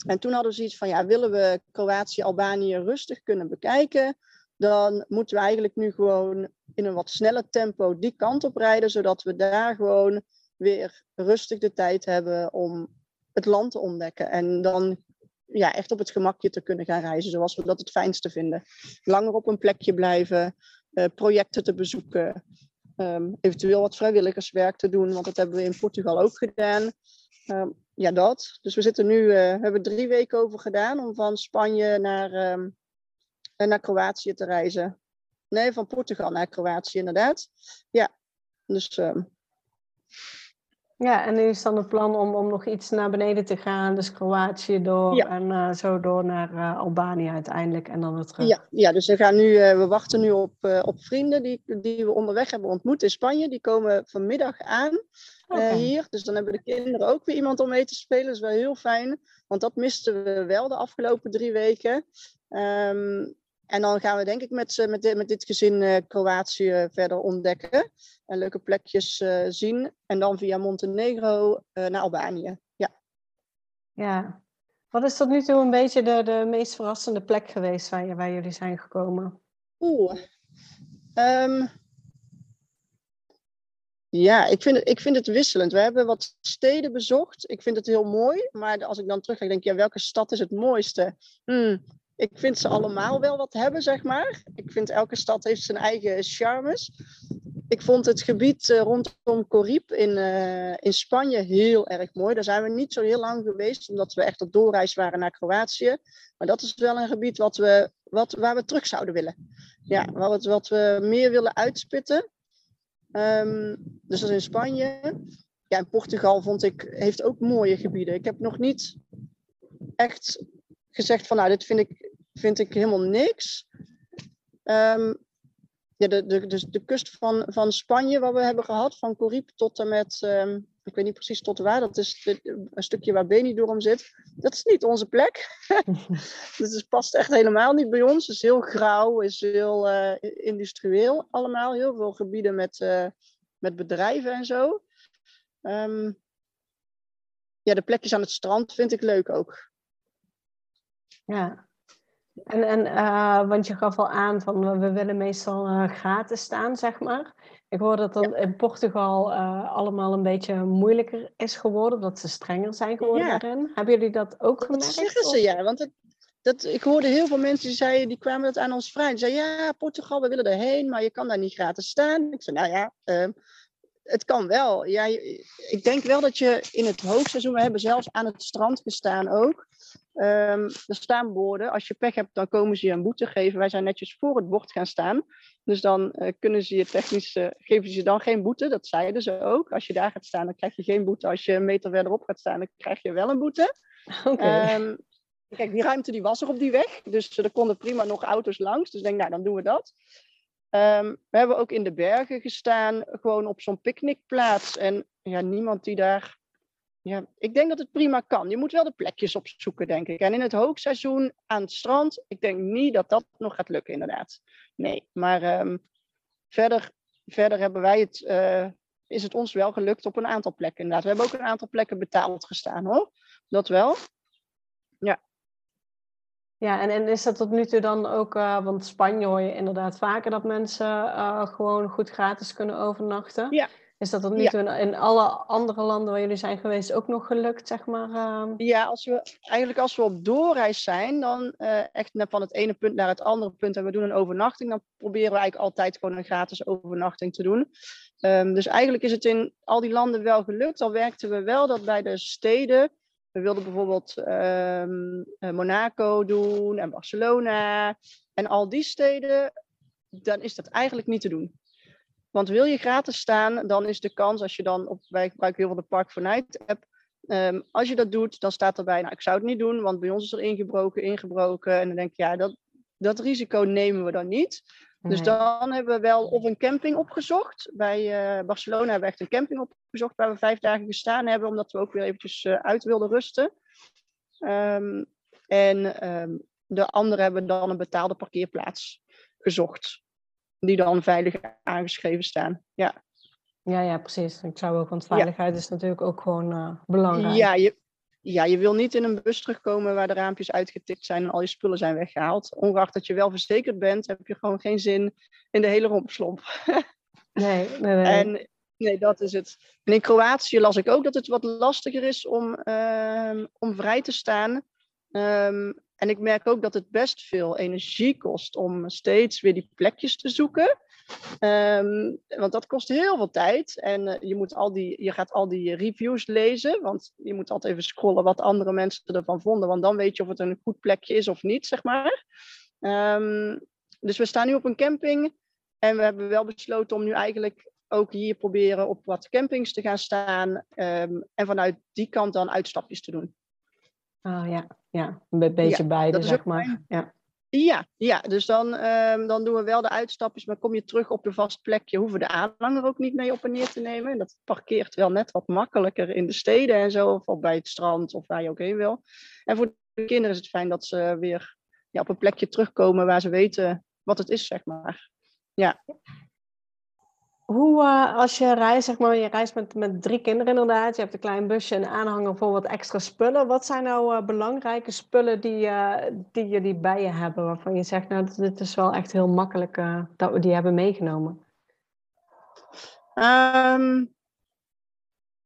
en toen hadden we zoiets van, ja, willen we Kroatië, Albanië rustig kunnen bekijken, dan moeten we eigenlijk nu gewoon in een wat sneller tempo die kant op rijden, zodat we daar gewoon weer rustig de tijd hebben om het land te ontdekken. En dan ja, echt op het gemakje te kunnen gaan reizen, zoals we dat het fijnste vinden. Langer op een plekje blijven, uh, projecten te bezoeken, um, eventueel wat vrijwilligerswerk te doen, want dat hebben we in Portugal ook gedaan. Um, ja, dat. Dus we zitten nu, uh, hebben drie weken over gedaan om van Spanje naar, um, naar Kroatië te reizen. Nee, van Portugal naar Kroatië, inderdaad. Ja, dus ja, en nu is dan het plan om, om nog iets naar beneden te gaan, dus Kroatië door en uh, zo door naar uh, Albanië uiteindelijk en dan weer terug. Ja, ja dus we, gaan nu, uh, we wachten nu op, op vrienden die, die we onderweg hebben ontmoet in Spanje. Die komen vanmiddag aan okay. hier. Dus dan hebben de kinderen ook weer iemand om mee te spelen. Dat is wel heel fijn, want dat misten we wel de afgelopen drie weken. Um, en dan gaan we denk ik met, met, dit, met dit gezin uh, Kroatië verder ontdekken. En leuke plekjes zien. En dan via Montenegro naar Albanië. Ja. ja. Wat is tot nu toe een beetje de, de meest verrassende plek geweest waar, waar jullie zijn gekomen? Oeh. Um, ja, ik vind, het, ik vind het wisselend. We hebben wat steden bezocht. Ik vind het heel mooi. Maar als ik dan terug denk ik, ja, welke stad is het mooiste? Hmm, ik vind ze allemaal wel wat hebben, zeg maar. Ik vind elke stad heeft zijn eigen charmes. Ik vond het gebied uh, rondom Corriep in, uh, in Spanje heel erg mooi. Daar zijn we niet zo heel lang geweest, omdat we echt op doorreis waren naar Kroatië. Maar dat is wel een gebied wat we, wat, waar we terug zouden willen. Ja, wat, wat we meer willen uitspitten. Um, dus dat is in Spanje. Ja, en Portugal vond ik, heeft ook mooie gebieden. Ik heb nog niet echt gezegd van nou, dit vind ik, vind ik helemaal niks. Um, ja, de, de, de, de kust van, van Spanje, wat we hebben gehad, van Corriep tot en met, um, ik weet niet precies tot waar, dat is de, een stukje waar Benidorm zit. Dat is niet onze plek. (laughs) dus het past echt helemaal niet bij ons. Het is heel grauw, is heel uh, industrieel allemaal. Heel veel gebieden met, uh, met bedrijven en zo. Um, ja, de plekjes aan het strand vind ik leuk ook. Ja, en, en uh, want je gaf al aan van we willen meestal uh, gratis staan, zeg maar. Ik hoor dat ja. in Portugal uh, allemaal een beetje moeilijker is geworden, dat ze strenger zijn geworden ja. daarin. Hebben jullie dat ook gemerkt? Dat zeggen ze, ja. Want het, dat, ik hoorde heel veel mensen die zeiden, die kwamen dat aan ons vragen. Die zeiden, ja, Portugal, we willen erheen, maar je kan daar niet gratis staan. Ik zei, nou ja, ehm, het kan wel. Ja, ik denk wel dat je in het hoogseizoen, we hebben zelfs aan het strand gestaan ook. Um, er staan borden. Als je pech hebt, dan komen ze je een boete geven. Wij zijn netjes voor het bord gaan staan. Dus dan uh, kunnen ze je technisch, uh, geven ze dan geen boete. Dat zeiden ze ook. Als je daar gaat staan, dan krijg je geen boete. Als je een meter verderop gaat staan, dan krijg je wel een boete. (laughs) Okay. Um, kijk, die ruimte die was er op die weg. Dus er konden prima nog auto's langs. Dus ik denk, nou, dan doen we dat. Um, we hebben ook in de bergen gestaan, gewoon op zo'n picknickplaats. En ja, niemand die daar ja, ik denk dat het prima kan. Je moet wel de plekjes opzoeken, denk ik. En in het hoogseizoen aan het strand, ik denk niet dat dat nog gaat lukken, inderdaad. Nee, maar um, verder, verder hebben wij het, uh, is het ons wel gelukt op een aantal plekken. Inderdaad, we hebben ook een aantal plekken betaald gestaan, hoor. Dat wel. Ja. En, en is dat tot nu toe dan ook, uh, want Spanje hoor je inderdaad vaker dat mensen uh, gewoon goed gratis kunnen overnachten. Ja. Is dat tot nu toe in, alle andere landen waar jullie zijn geweest ook nog gelukt, zeg maar? Uh... Ja, als we, eigenlijk als we op doorreis zijn, dan echt van het ene punt naar het andere punt en we doen een overnachting, dan proberen we eigenlijk altijd gewoon een gratis overnachting te doen. Um, dus eigenlijk is het in al die landen wel gelukt. Al werkten we wel dat bij de steden we wilden bijvoorbeeld um, Monaco doen en Barcelona en al die steden. Dan is dat eigenlijk niet te doen. Want wil je gratis staan, dan is de kans als je dan op, wij gebruiken heel veel de Park for Night app. Um, als je dat doet, dan staat erbij, nou ik zou het niet doen, want bij ons is er ingebroken, ingebroken. En dan denk je, ja, dat, dat risico nemen we dan niet. Dus dan hebben we wel of een camping opgezocht. Bij uh, Barcelona hebben we echt een camping opgezocht waar we vijf dagen gestaan hebben, omdat we ook weer eventjes uh, uit wilden rusten. Um, en um, de andere hebben dan een betaalde parkeerplaats gezocht, die dan veilig aangeschreven staan. Ja. Ja, ja, precies. Ik zou ook, want veiligheid ja. is natuurlijk ook gewoon uh, belangrijk. Ja, je, ja, je wil niet in een bus terugkomen waar de raampjes uitgetikt zijn en al je spullen zijn weggehaald. Ongeacht dat je wel verzekerd bent, heb je gewoon geen zin in de hele rompslomp. (laughs) nee, nee, nee. En nee, dat is het. En in Kroatië las ik ook dat het wat lastiger is om, uh, om vrij te staan. Um, en ik merk ook dat het best veel energie kost om steeds weer die plekjes te zoeken. Um, want dat kost heel veel tijd. En uh, je, moet al die, je gaat al die reviews lezen. Want je moet altijd even scrollen wat andere mensen ervan vonden. Want dan weet je of het een goed plekje is of niet, zeg maar. Dus we staan nu op een camping. En we hebben wel besloten om nu eigenlijk ook hier proberen op wat campings te gaan staan. Um, en vanuit die kant dan uitstapjes te doen. Oh ja, ja. een beetje ja, beide, zeg maar. Ja. Ja, ja, dus dan, um, dan doen we wel de uitstapjes, maar kom je terug op de vast plekje, hoeven de aanhanger ook niet mee op en neer te nemen. Dat parkeert wel net wat makkelijker in de steden en zo, of bij het strand of waar je ook heen wil. En voor de kinderen is het fijn dat ze weer ja, op een plekje terugkomen waar ze weten wat het is, zeg maar. Ja. Hoe, uh, als je reist, zeg maar, je reist met, met drie kinderen inderdaad, je hebt een klein busje en aanhanger voor wat extra spullen. Wat zijn nou uh, belangrijke spullen die, uh, die jullie bij je hebben, waarvan je zegt, nou, dit is wel echt heel makkelijk dat we die hebben meegenomen? Um,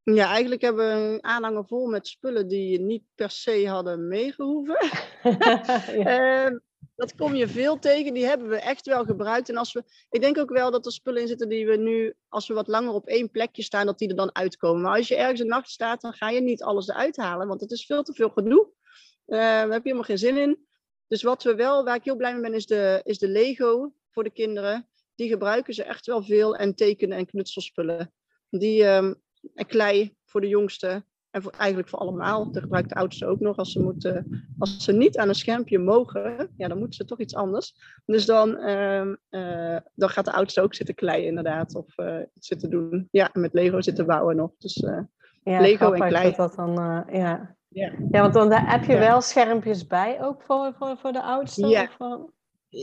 ja, eigenlijk hebben we een aanhanger vol met spullen die je niet per se hadden meegehoeven. (laughs) (laughs) ja. Dat kom je veel tegen. Die hebben we echt wel gebruikt. En als we, ik denk ook wel dat er spullen in zitten die we nu, als we wat langer op één plekje staan, dat die er dan uitkomen. Maar als je ergens een nacht staat, dan ga je niet alles eruit halen, want het is veel te veel gedoe. Uh, daar heb je helemaal geen zin in. Dus wat we wel, waar ik heel blij mee ben, is de, is de Lego voor de kinderen. Die gebruiken ze echt wel veel. En tekenen en knutselspullen. Die, um, en klei voor de jongste. En voor, eigenlijk voor allemaal. Dat gebruikt de oudste ook nog. Als ze, moeten, als ze niet aan een schermpje mogen, ja, dan moeten ze toch iets anders. Dus dan, uh, uh, dan gaat de oudste ook zitten kleien inderdaad. Of uh, iets zitten doen. Ja, met Lego zitten bouwen nog. Dus ja, Lego en klei. Dat dan, ja. Ja. ja, want dan heb je wel schermpjes bij ook voor, voor, voor de oudste? Ja. Of,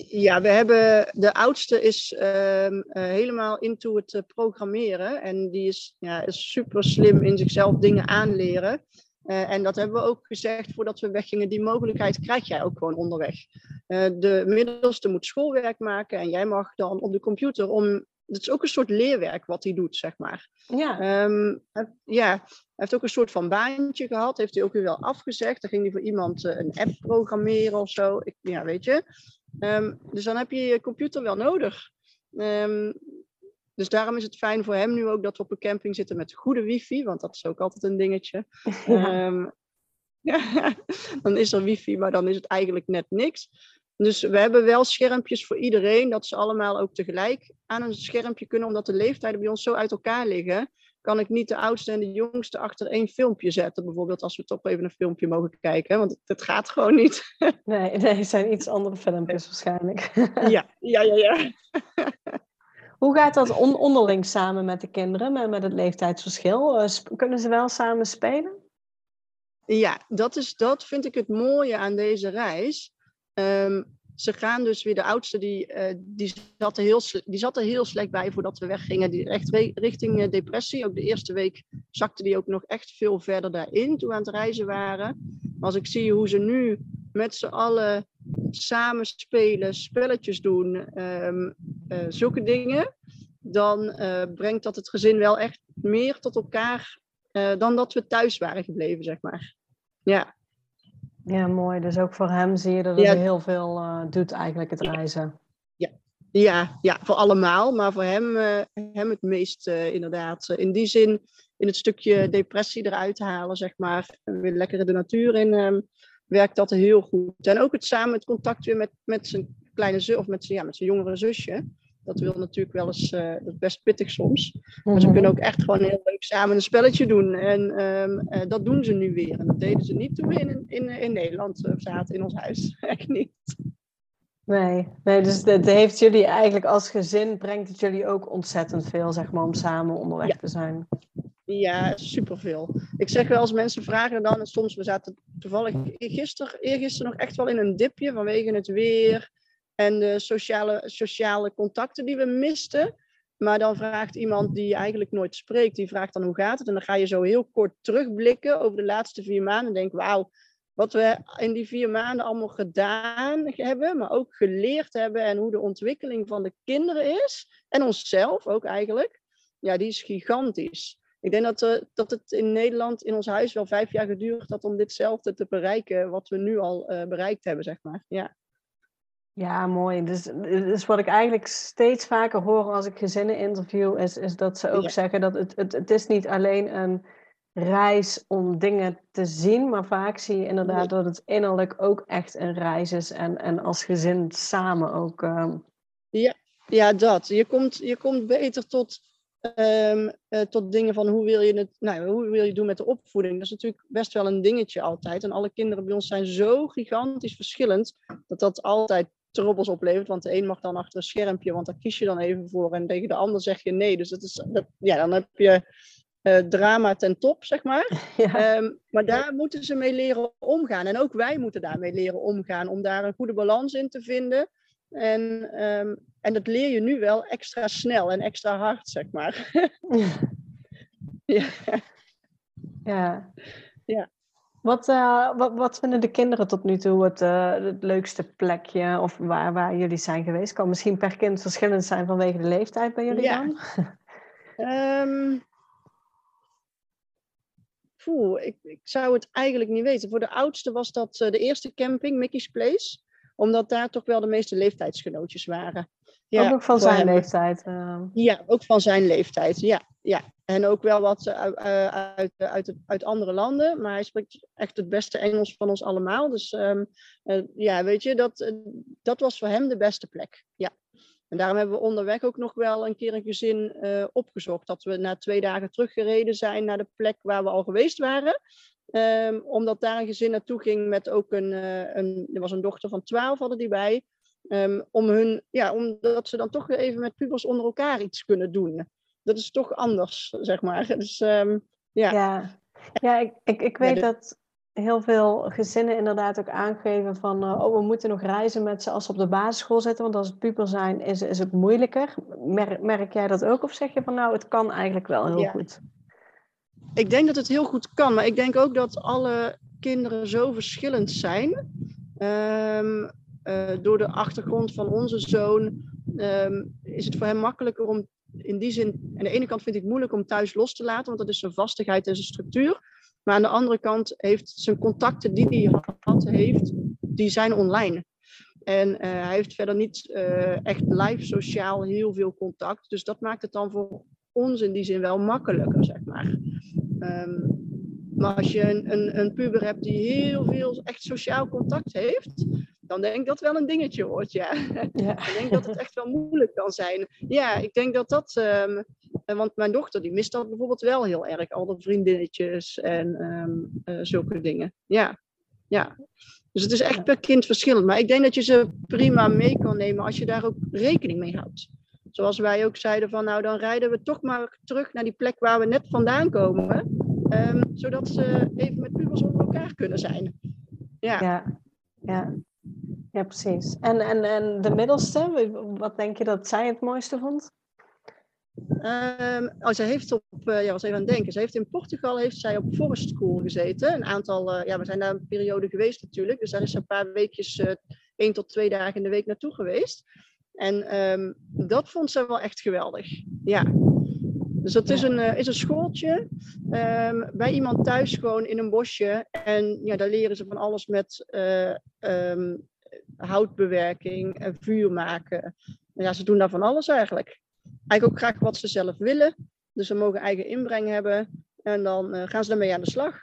ja, we hebben, de oudste is uh, uh, helemaal into het uh, programmeren. En die is, ja, is super slim in zichzelf dingen aanleren. en dat hebben we ook gezegd voordat we weggingen. Die mogelijkheid krijg jij ook gewoon onderweg. de middelste moet schoolwerk maken en jij mag dan op de computer om. Het is ook een soort leerwerk wat hij doet, zeg maar. Ja. Um, ja, hij heeft ook een soort van baantje gehad. Heeft hij ook weer wel afgezegd. Dan ging hij voor iemand een app programmeren of zo. Ik, ja, weet je. Um, dus dan heb je je computer wel nodig. Um, dus daarom is het fijn voor hem nu ook dat we op een camping zitten met goede wifi, want dat is ook altijd een dingetje. (laughs) Ja. Um, ja, (laughs) dan is er wifi, maar dan is het eigenlijk net niks. Dus we hebben wel schermpjes voor iedereen, dat ze allemaal ook tegelijk aan een schermpje kunnen, omdat de leeftijden bij ons zo uit elkaar liggen kan ik niet de oudste en de jongste achter één filmpje zetten. Bijvoorbeeld als we toch even een filmpje mogen kijken. Want het, gaat gewoon niet. (laughs) Nee, nee, het zijn iets andere filmpjes waarschijnlijk. (laughs) Ja, ja, ja, ja. (laughs) Hoe gaat dat on onderling samen met de kinderen, met, met het leeftijdsverschil? Uh, kunnen ze wel samen spelen? Ja, dat, is, dat vind ik het mooie aan deze reis. Um, ze gaan dus weer, de oudste, die, uh, die, zat er heel, die zat er heel slecht bij voordat we weggingen. Die echt richting uh, depressie. Ook de eerste week zakte die ook nog echt veel verder daarin toen we aan het reizen waren. Maar als ik zie hoe ze nu met z'n allen samen spelen, spelletjes doen, um, zulke dingen, dan brengt dat het gezin wel echt meer tot elkaar dan dat we thuis waren gebleven, zeg maar. Ja. Ja, mooi. Dus ook voor hem zie je dat het heel veel doet eigenlijk, het reizen. Ja. Ja, ja, voor allemaal, maar voor hem, hem het meest inderdaad. in die zin, in het stukje depressie eruit halen, zeg maar, weer lekker de natuur in, um, werkt dat heel goed. En ook het samen het contact weer met, met zijn kleine zus of met zijn, ja, met zijn jongere zusje. Dat wil natuurlijk wel eens, uh, dat is best pittig soms. Maar ze mhm. kunnen ook echt gewoon heel leuk samen een spelletje doen. En um, uh, dat doen ze nu weer. En dat deden ze niet toen we in, in, in Nederland uh, zaten, in ons huis. (laughs) Echt niet. Nee, nee dus het heeft jullie eigenlijk als gezin, brengt het jullie ook ontzettend veel, zeg maar, om samen onderweg te zijn. Ja, superveel. Ik zeg wel als mensen vragen dan, en soms, we zaten toevallig gisteren, eergisteren nog echt wel in een dipje vanwege het weer en de sociale, sociale contacten die we misten. Maar dan vraagt iemand die eigenlijk nooit spreekt, die vraagt dan hoe gaat het? En dan ga je zo heel kort terugblikken over de laatste vier maanden en denk, wauw, wat we in die vier maanden allemaal gedaan hebben, maar ook geleerd hebben en hoe de ontwikkeling van de kinderen is en onszelf ook eigenlijk, ja, die is gigantisch. Ik denk dat, uh, dat het in Nederland, in ons huis, wel vijf jaar geduurd had om ditzelfde te bereiken, wat we nu al uh, bereikt hebben, zeg maar. Ja. Ja, mooi. Dus, dus wat ik eigenlijk steeds vaker hoor als ik gezinnen interview, is, is dat ze ook zeggen dat het, het, het is niet alleen een reis om dingen te zien, maar vaak zie je inderdaad dat het innerlijk ook echt een reis is en, en als gezin samen ook. Uh... Ja, ja, dat. Je komt, je komt beter tot Um, tot dingen van hoe wil je het, nou, hoe wil je doen met de opvoeding. Dat is natuurlijk best wel een dingetje altijd. En alle kinderen bij ons zijn zo gigantisch verschillend dat dat altijd trobbels oplevert. Want de een mag dan achter een schermpje, want daar kies je dan even voor. En tegen de ander zeg je nee. Dus dat is, dat, ja, dan heb je uh, drama ten top, zeg maar. (laughs) Ehm, maar daar moeten ze mee leren omgaan. En ook wij moeten daarmee leren omgaan om daar een goede balans in te vinden. En, um, en dat leer je nu wel extra snel en extra hard, zeg maar. (laughs) ja. ja. ja. Wat, uh, wat, wat vinden de kinderen tot nu toe het, uh, het leukste plekje of waar, waar jullie zijn geweest? Kan misschien per kind verschillend zijn vanwege de leeftijd bij jullie ja. dan? um, poeh, ik, ik zou het eigenlijk niet weten. Voor de oudste was dat uh, de eerste camping, Mickey's Place omdat daar toch wel de meeste leeftijdsgenootjes waren. Ja, ook van zijn leeftijd. Uh... Ja, ook van zijn leeftijd. Ja, ja. En ook wel wat uh, uit, uit, uit, andere landen. Maar hij spreekt echt het beste Engels van ons allemaal. Dus um, uh, ja, weet je, dat, dat was voor hem de beste plek. Ja. En daarom hebben we onderweg ook nog wel een keer een gezin opgezocht. Dat we na twee dagen teruggereden zijn naar de plek waar we al geweest waren. Um, omdat daar een gezin naartoe ging met ook een, een er was een dochter van 12 hadden die bij. Um, om hun, ja, omdat ze dan toch weer even met pubers onder elkaar iets kunnen doen. Dat is toch anders, zeg maar. (laughs) Dus, um, ja. ja. Ja, ik, ik, ik weet dat heel veel gezinnen inderdaad ook aangeven van... Uh, oh, we moeten nog reizen met ze als ze op de basisschool zitten. Want als het puber zijn, is, is het moeilijker. Merk, merk jij dat ook? Of zeg je van, nou, het kan eigenlijk wel heel ja. goed? ik denk dat het heel goed kan, maar ik denk ook dat alle kinderen zo verschillend zijn. Um, door de achtergrond van onze zoon um, is het voor hem makkelijker om in die zin, aan de ene kant vind ik het moeilijk om thuis los te laten, want dat is zijn vastigheid en zijn structuur. Maar aan de andere kant heeft zijn contacten die hij had, heeft, die zijn online. En uh, hij heeft verder niet uh, echt live sociaal heel veel contact. Dus dat maakt het dan voor ons in die zin wel makkelijker, zeg maar. Um, maar als je een, een, een, puber hebt die heel veel echt sociaal contact heeft, dan denk ik dat wel een dingetje wordt, ja. ja. (laughs) ik denk dat het echt wel moeilijk kan zijn. Ja, ik denk dat dat... Um, want mijn dochter die mist dat bijvoorbeeld wel heel erg. Al de vriendinnetjes en um, uh, zulke dingen. Ja, ja. Dus het is echt per kind verschillend. Maar ik denk dat je ze prima mee kan nemen als je daar ook rekening mee houdt. Zoals wij ook zeiden van nou dan rijden we toch maar terug naar die plek waar we net vandaan komen. Um, zodat ze even met pubers onder elkaar kunnen zijn. Ja, ja, ja. Ja precies. En, en, en de middelste, wat denk je dat zij het mooiste vond? Um, oh, zij heeft op, uh, ja, was even aan het denken. Ze heeft in Portugal heeft zij op Forest School gezeten. Een aantal, uh, ja, we zijn daar een periode geweest natuurlijk. Dus daar is ze een paar weekjes uh, één tot twee dagen in de week naartoe geweest. En ehm, dat vond ze wel echt geweldig. Ja. Dus dat is een, is een schooltje um, bij iemand thuis, gewoon in een bosje. En ja, daar leren ze van alles met houtbewerking en vuur maken. ja, ze doen daar van alles eigenlijk. Eigenlijk ook graag wat ze zelf willen. Dus ze mogen eigen inbreng hebben. En dan uh, gaan ze daarmee aan de slag.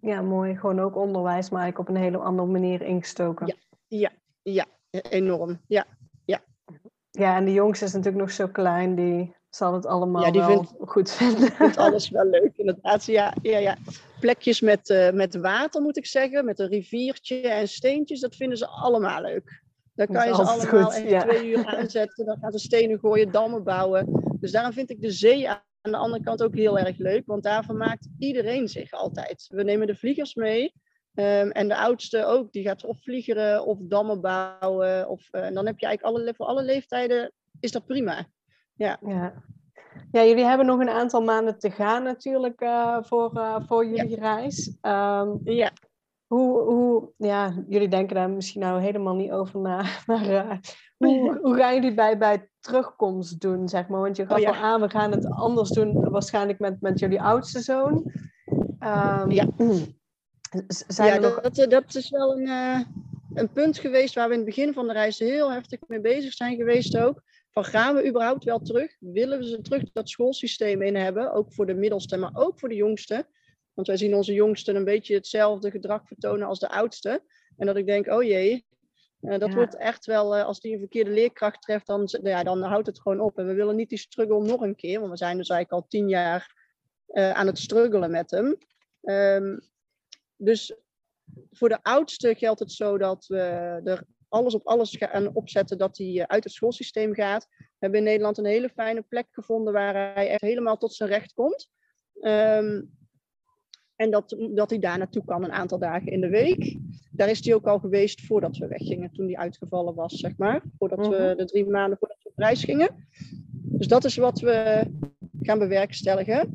Ja, mooi. Gewoon ook onderwijs, maar eigenlijk op een hele andere manier ingestoken. Ja, ja, ja enorm. Ja, ja. Ja, en de jongste is natuurlijk nog zo klein, die zal het allemaal ja, die wel vindt, goed vinden. vindt alles wel leuk, inderdaad. Ja, ja, ja. Plekjes met, uh, met water, moet ik zeggen, met een riviertje en steentjes, dat vinden ze allemaal leuk. Daar kan je ze allemaal goed, echt twee uur aanzetten. Dan gaan ze stenen gooien, dammen bouwen. Dus daarom vind ik de zee aan de andere kant ook heel erg leuk. Want daar vermaakt iedereen zich altijd. We nemen de vliegers mee. Um, en de oudste ook. Die gaat of vliegeren of dammen bouwen. Of, uh, en dan heb je eigenlijk alle, voor alle leeftijden is dat prima. Ja. ja. Ja, jullie hebben nog een aantal maanden te gaan natuurlijk uh, voor, uh, voor jullie reis. Um, ja. Hoe, hoe, ja, jullie denken daar misschien nou helemaal niet over na, (laughs) maar uh, hoe, (laughs) hoe gaan jullie bij, bij terugkomst doen, zeg maar? Want je gaf oh, ja. al aan, we gaan het anders doen, waarschijnlijk met, met jullie oudste zoon. Um, ja, zijn ja nog... dat, dat is wel een, een punt geweest waar we in het begin van de reis heel heftig mee bezig zijn geweest ook. Van gaan we überhaupt wel terug? Willen we ze terug dat schoolsysteem in hebben? Ook voor de middelste, maar ook voor de jongste. Want wij zien onze jongsten een beetje hetzelfde gedrag vertonen als de oudste. En dat ik denk, oh jee, uh, dat wordt echt wel, uh, als die een verkeerde leerkracht treft, dan, ja, dan houdt het gewoon op. En we willen niet die struggle nog een keer, want we zijn dus eigenlijk al tien jaar uh, aan het struggelen met hem. Um, dus voor de oudste geldt het zo dat we er alles op alles gaan opzetten dat hij uit het schoolsysteem gaat. We hebben in Nederland een hele fijne plek gevonden waar hij echt helemaal tot zijn recht komt. Um, en dat, dat hij daar naartoe kan een aantal dagen in de week. Daar is hij ook al geweest voordat we weggingen, toen hij uitgevallen was, zeg maar. Voordat we mhm. de drie maanden voordat we op reis gingen. Dus dat is wat we gaan bewerkstelligen.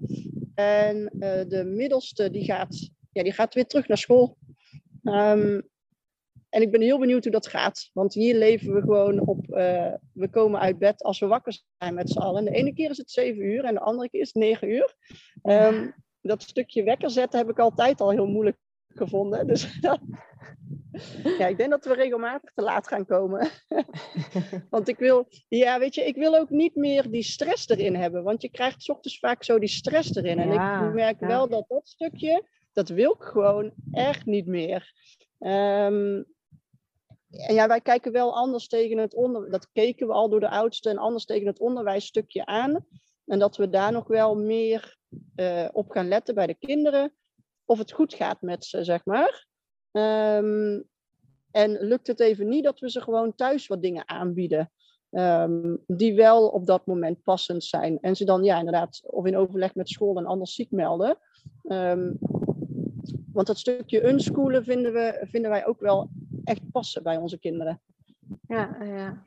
En uh, de middelste, die gaat, ja, die gaat weer terug naar school. Um, en ik ben heel benieuwd hoe dat gaat. Want hier leven we gewoon op. Uh, we komen uit bed als we wakker zijn met z'n allen. En de ene keer is het zeven uur en de andere keer is het negen uur. Um, dat stukje wekker zetten heb ik altijd al heel moeilijk gevonden. (laughs) Dus ja, ik denk dat we regelmatig te laat gaan komen. (laughs) want ik wil, ja, weet je, ik wil ook niet meer die stress erin hebben. Want je krijgt s ochtends vaak zo die stress erin. En ik merk wel dat dat stukje, dat wil ik gewoon echt niet meer. Um, ja, wij kijken wel anders tegen het onderwijs. Dat keken we al door de oudste en anders tegen het onderwijsstukje aan. En dat we daar nog wel meer uh, op gaan letten bij de kinderen. Of het goed gaat met ze, zeg maar. Um, en lukt het even niet dat we ze gewoon thuis wat dingen aanbieden. Um, die wel op dat moment passend zijn. En ze dan ja, inderdaad, of in overleg met school en anders ziek melden. Um, want dat stukje unschoolen vinden, we, vinden wij ook wel echt passen bij onze kinderen. Ja, ja. ja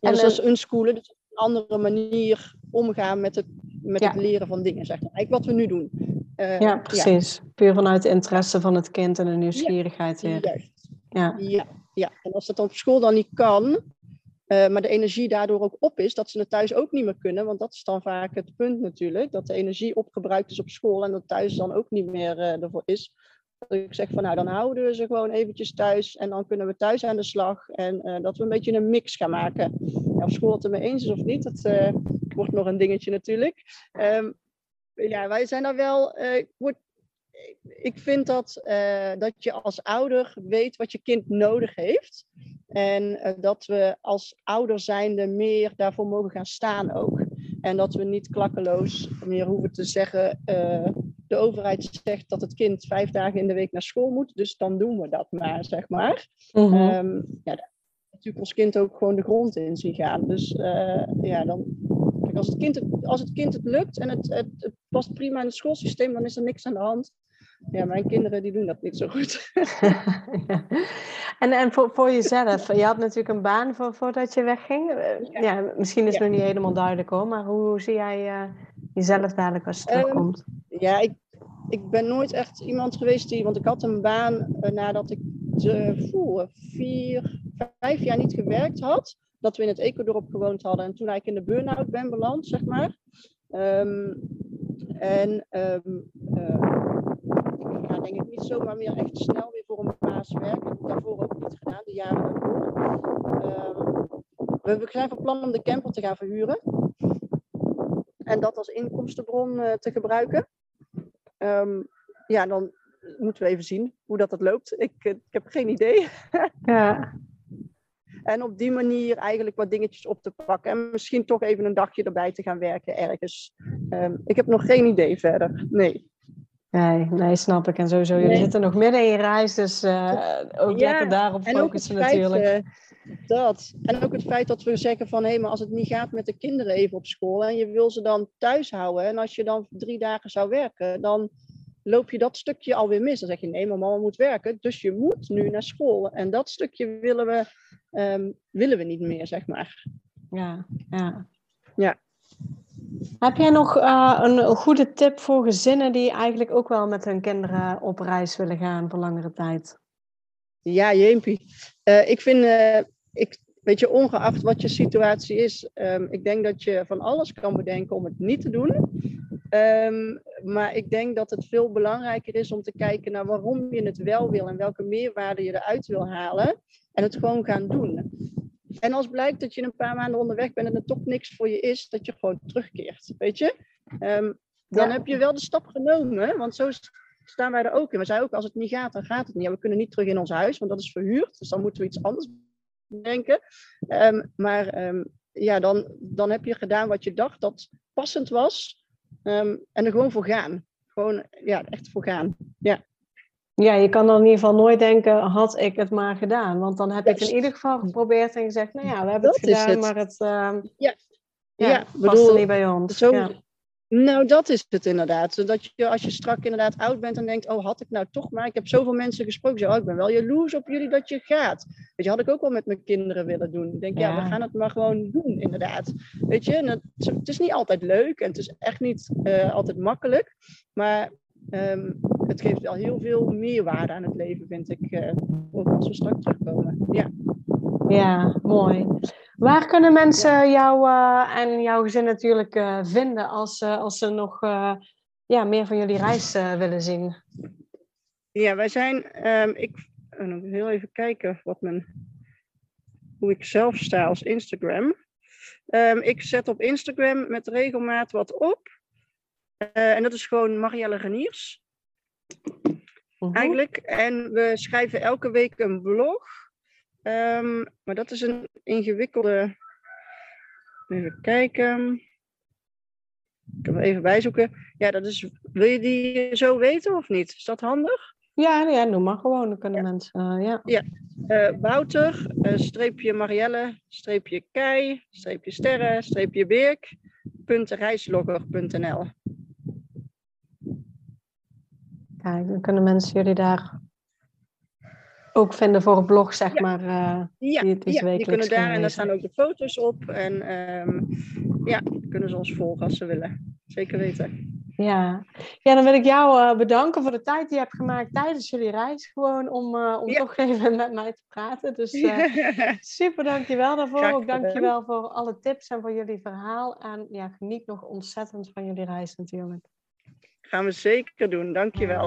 en dus dat is unschoolen, dus een andere manier omgaan met het met het leren van dingen, zeg maar. Eigenlijk wat we nu doen. Uh, ja, precies. Ja. Puur vanuit de interesse van het kind en de nieuwsgierigheid weer. Juist. Ja. ja, ja. En als dat op school dan niet kan, uh, maar de energie daardoor ook op is, dat ze het thuis ook niet meer kunnen. Want dat is dan vaak het punt natuurlijk. Dat de energie opgebruikt is op school en dat thuis dan ook niet meer uh, ervoor is. Dat ik zeg van nou, dan houden we ze gewoon eventjes thuis en dan kunnen we thuis aan de slag. En uh, dat we een beetje een mix gaan maken. Of school het er mee eens is of niet, dat, wordt nog een dingetje natuurlijk. Um, ja, wij zijn daar wel. Uh, ik vind dat, dat je als ouder weet wat je kind nodig heeft. En dat we als ouder zijnde meer daarvoor mogen gaan staan ook. En dat we niet klakkeloos meer hoeven te zeggen. De overheid zegt dat het kind vijf dagen in de week naar school moet. Dus dan doen we dat maar, zeg maar. Mm -hmm. um, ja, natuurlijk ons kind ook gewoon de grond in zien gaan. Dus ja, dan, als het kind het, als het, kind het lukt en het, het, het past prima in het schoolsysteem, dan is er niks aan de hand. Ja, mijn kinderen die doen dat niet zo goed. (laughs) En, en voor, voor jezelf, je had natuurlijk een baan voor, voordat je wegging. Ja, ja misschien is het nog niet helemaal duidelijk hoor, maar hoe, hoe zie jij uh, jezelf dadelijk als je terugkomt? Um, ja, ik, ik ben nooit echt iemand geweest die, want ik had een baan uh, nadat ik uh, vier, vijf jaar niet gewerkt had. Dat we in het Ecodorp gewoond hadden. En toen eigenlijk in de burn-out ben beland, zeg maar. Um, en um, uh, ja, denk ik niet zomaar meer echt snel weer voor een baas werken. Ik heb daarvoor ook niet gedaan, de jaren daarvoor. Um, we zijn van plan om de camper te gaan verhuren. En dat als inkomstenbron te gebruiken. Um, ja, dan moeten we even zien hoe dat, dat loopt. Ik, eh, ik heb geen idee. (laughs) ja. En op die manier eigenlijk wat dingetjes op te pakken. En misschien toch even een dagje erbij te gaan werken ergens. Um, ik heb nog geen idee verder. Nee. Nee, nee, snap ik. En sowieso, jullie nee. zitten nog midden in je reis, dus uh, ook ja, lekker daarop focussen natuurlijk. Uh, dat. En ook het feit dat we zeggen van, hé, hey, maar als het niet gaat met de kinderen even op school en je wil ze dan thuis houden en als je dan drie dagen zou werken, dan loop je dat stukje alweer mis. Dan zeg je, nee, maar mama moet werken, dus je moet nu naar school. En dat stukje willen we, um, willen we niet meer, zeg maar. Ja, ja. Ja. Heb jij nog uh, een, goede tip voor gezinnen die eigenlijk ook wel met hun kinderen op reis willen gaan voor langere tijd? Ja, Jeempie. Uh, ik vind, uh, ik, weet je, ongeacht wat je situatie is, um, ik denk dat je van alles kan bedenken om het niet te doen. Um, maar ik denk dat het veel belangrijker is om te kijken naar waarom je het wel wil en welke meerwaarde je eruit wil halen. En het gewoon gaan doen. En als blijkt dat je een paar maanden onderweg bent en het toch niks voor je is, dat je gewoon terugkeert. Weet je? Um, dan heb je wel de stap genomen. Want zo staan wij er ook in. We zeiden ook, als het niet gaat, dan gaat het niet. Ja, we kunnen niet terug in ons huis, want dat is verhuurd. Dus dan moeten we iets anders denken. Um, maar ja, dan, dan heb je gedaan wat je dacht dat passend was. Um, en er gewoon voor gaan. Gewoon, ja, echt voor gaan. Ja. Ja, je kan dan in ieder geval nooit denken, had ik het maar gedaan. Want dan heb ik in ieder geval geprobeerd en gezegd, nou ja, we hebben het gedaan, het. maar het uh, ja. Ja, ja, bedoel, niet bij ons. Zo, ja. Nou, dat is het inderdaad. Zodat je als je strak inderdaad oud bent en denkt, oh, had ik nou toch maar. Ik heb zoveel mensen gesproken, oh, ik ben wel jaloers op jullie dat je gaat. Weet je, had ik ook wel met mijn kinderen willen doen. Ik denk, ja, ja we gaan het maar gewoon doen, inderdaad. Weet je, het, het, is niet altijd leuk en het is echt niet uh, altijd makkelijk. Maar um, het geeft wel heel veel meerwaarde aan het leven, vind ik. Uh, ook als we straks terugkomen. Ja. Ja, mooi. Waar kunnen mensen jou uh, en jouw gezin natuurlijk uh, vinden als, uh, als ze nog ja, meer van jullie reis willen zien? Ja, wij zijn. Um, ik nog heel even kijken wat mijn, hoe ik zelf sta als Instagram. Um, ik zet op Instagram met regelmaat wat op. en dat is gewoon Marielle Reniers. -huh. Eigenlijk. En we schrijven elke week een blog. Um, maar dat is een ingewikkelde. Even kijken. Ik kan hem even bijzoeken. Ja, dat is. Wil je die zo weten of niet? Is dat handig? Ja, ja noem maar gewoon. Dan kunnen ja. mensen. Uh, ja. ja. Uh, Wouter, uh, streepje Marielle, streepje Kei, streepje Sterren, streepje Beerk, reislogger.nl. Kijk, dan kunnen mensen jullie daar ook vinden voor een blog, zeg ja. maar. Uh, ja, die, ja, die kunnen daar en daar staan ook de foto's op. En um, ja, kunnen ze ons volgen als ze willen. Zeker weten. Ja. ja, dan wil ik jou uh, bedanken voor de tijd die je hebt gemaakt tijdens jullie reis. Gewoon om, uh, om ja. toch even met mij te praten. Dus (laughs) super dankjewel daarvoor. Graag ook dankjewel voor alle tips en voor jullie verhaal. En ja, geniet nog ontzettend van jullie reis natuurlijk. Gaan we zeker doen. Dankjewel.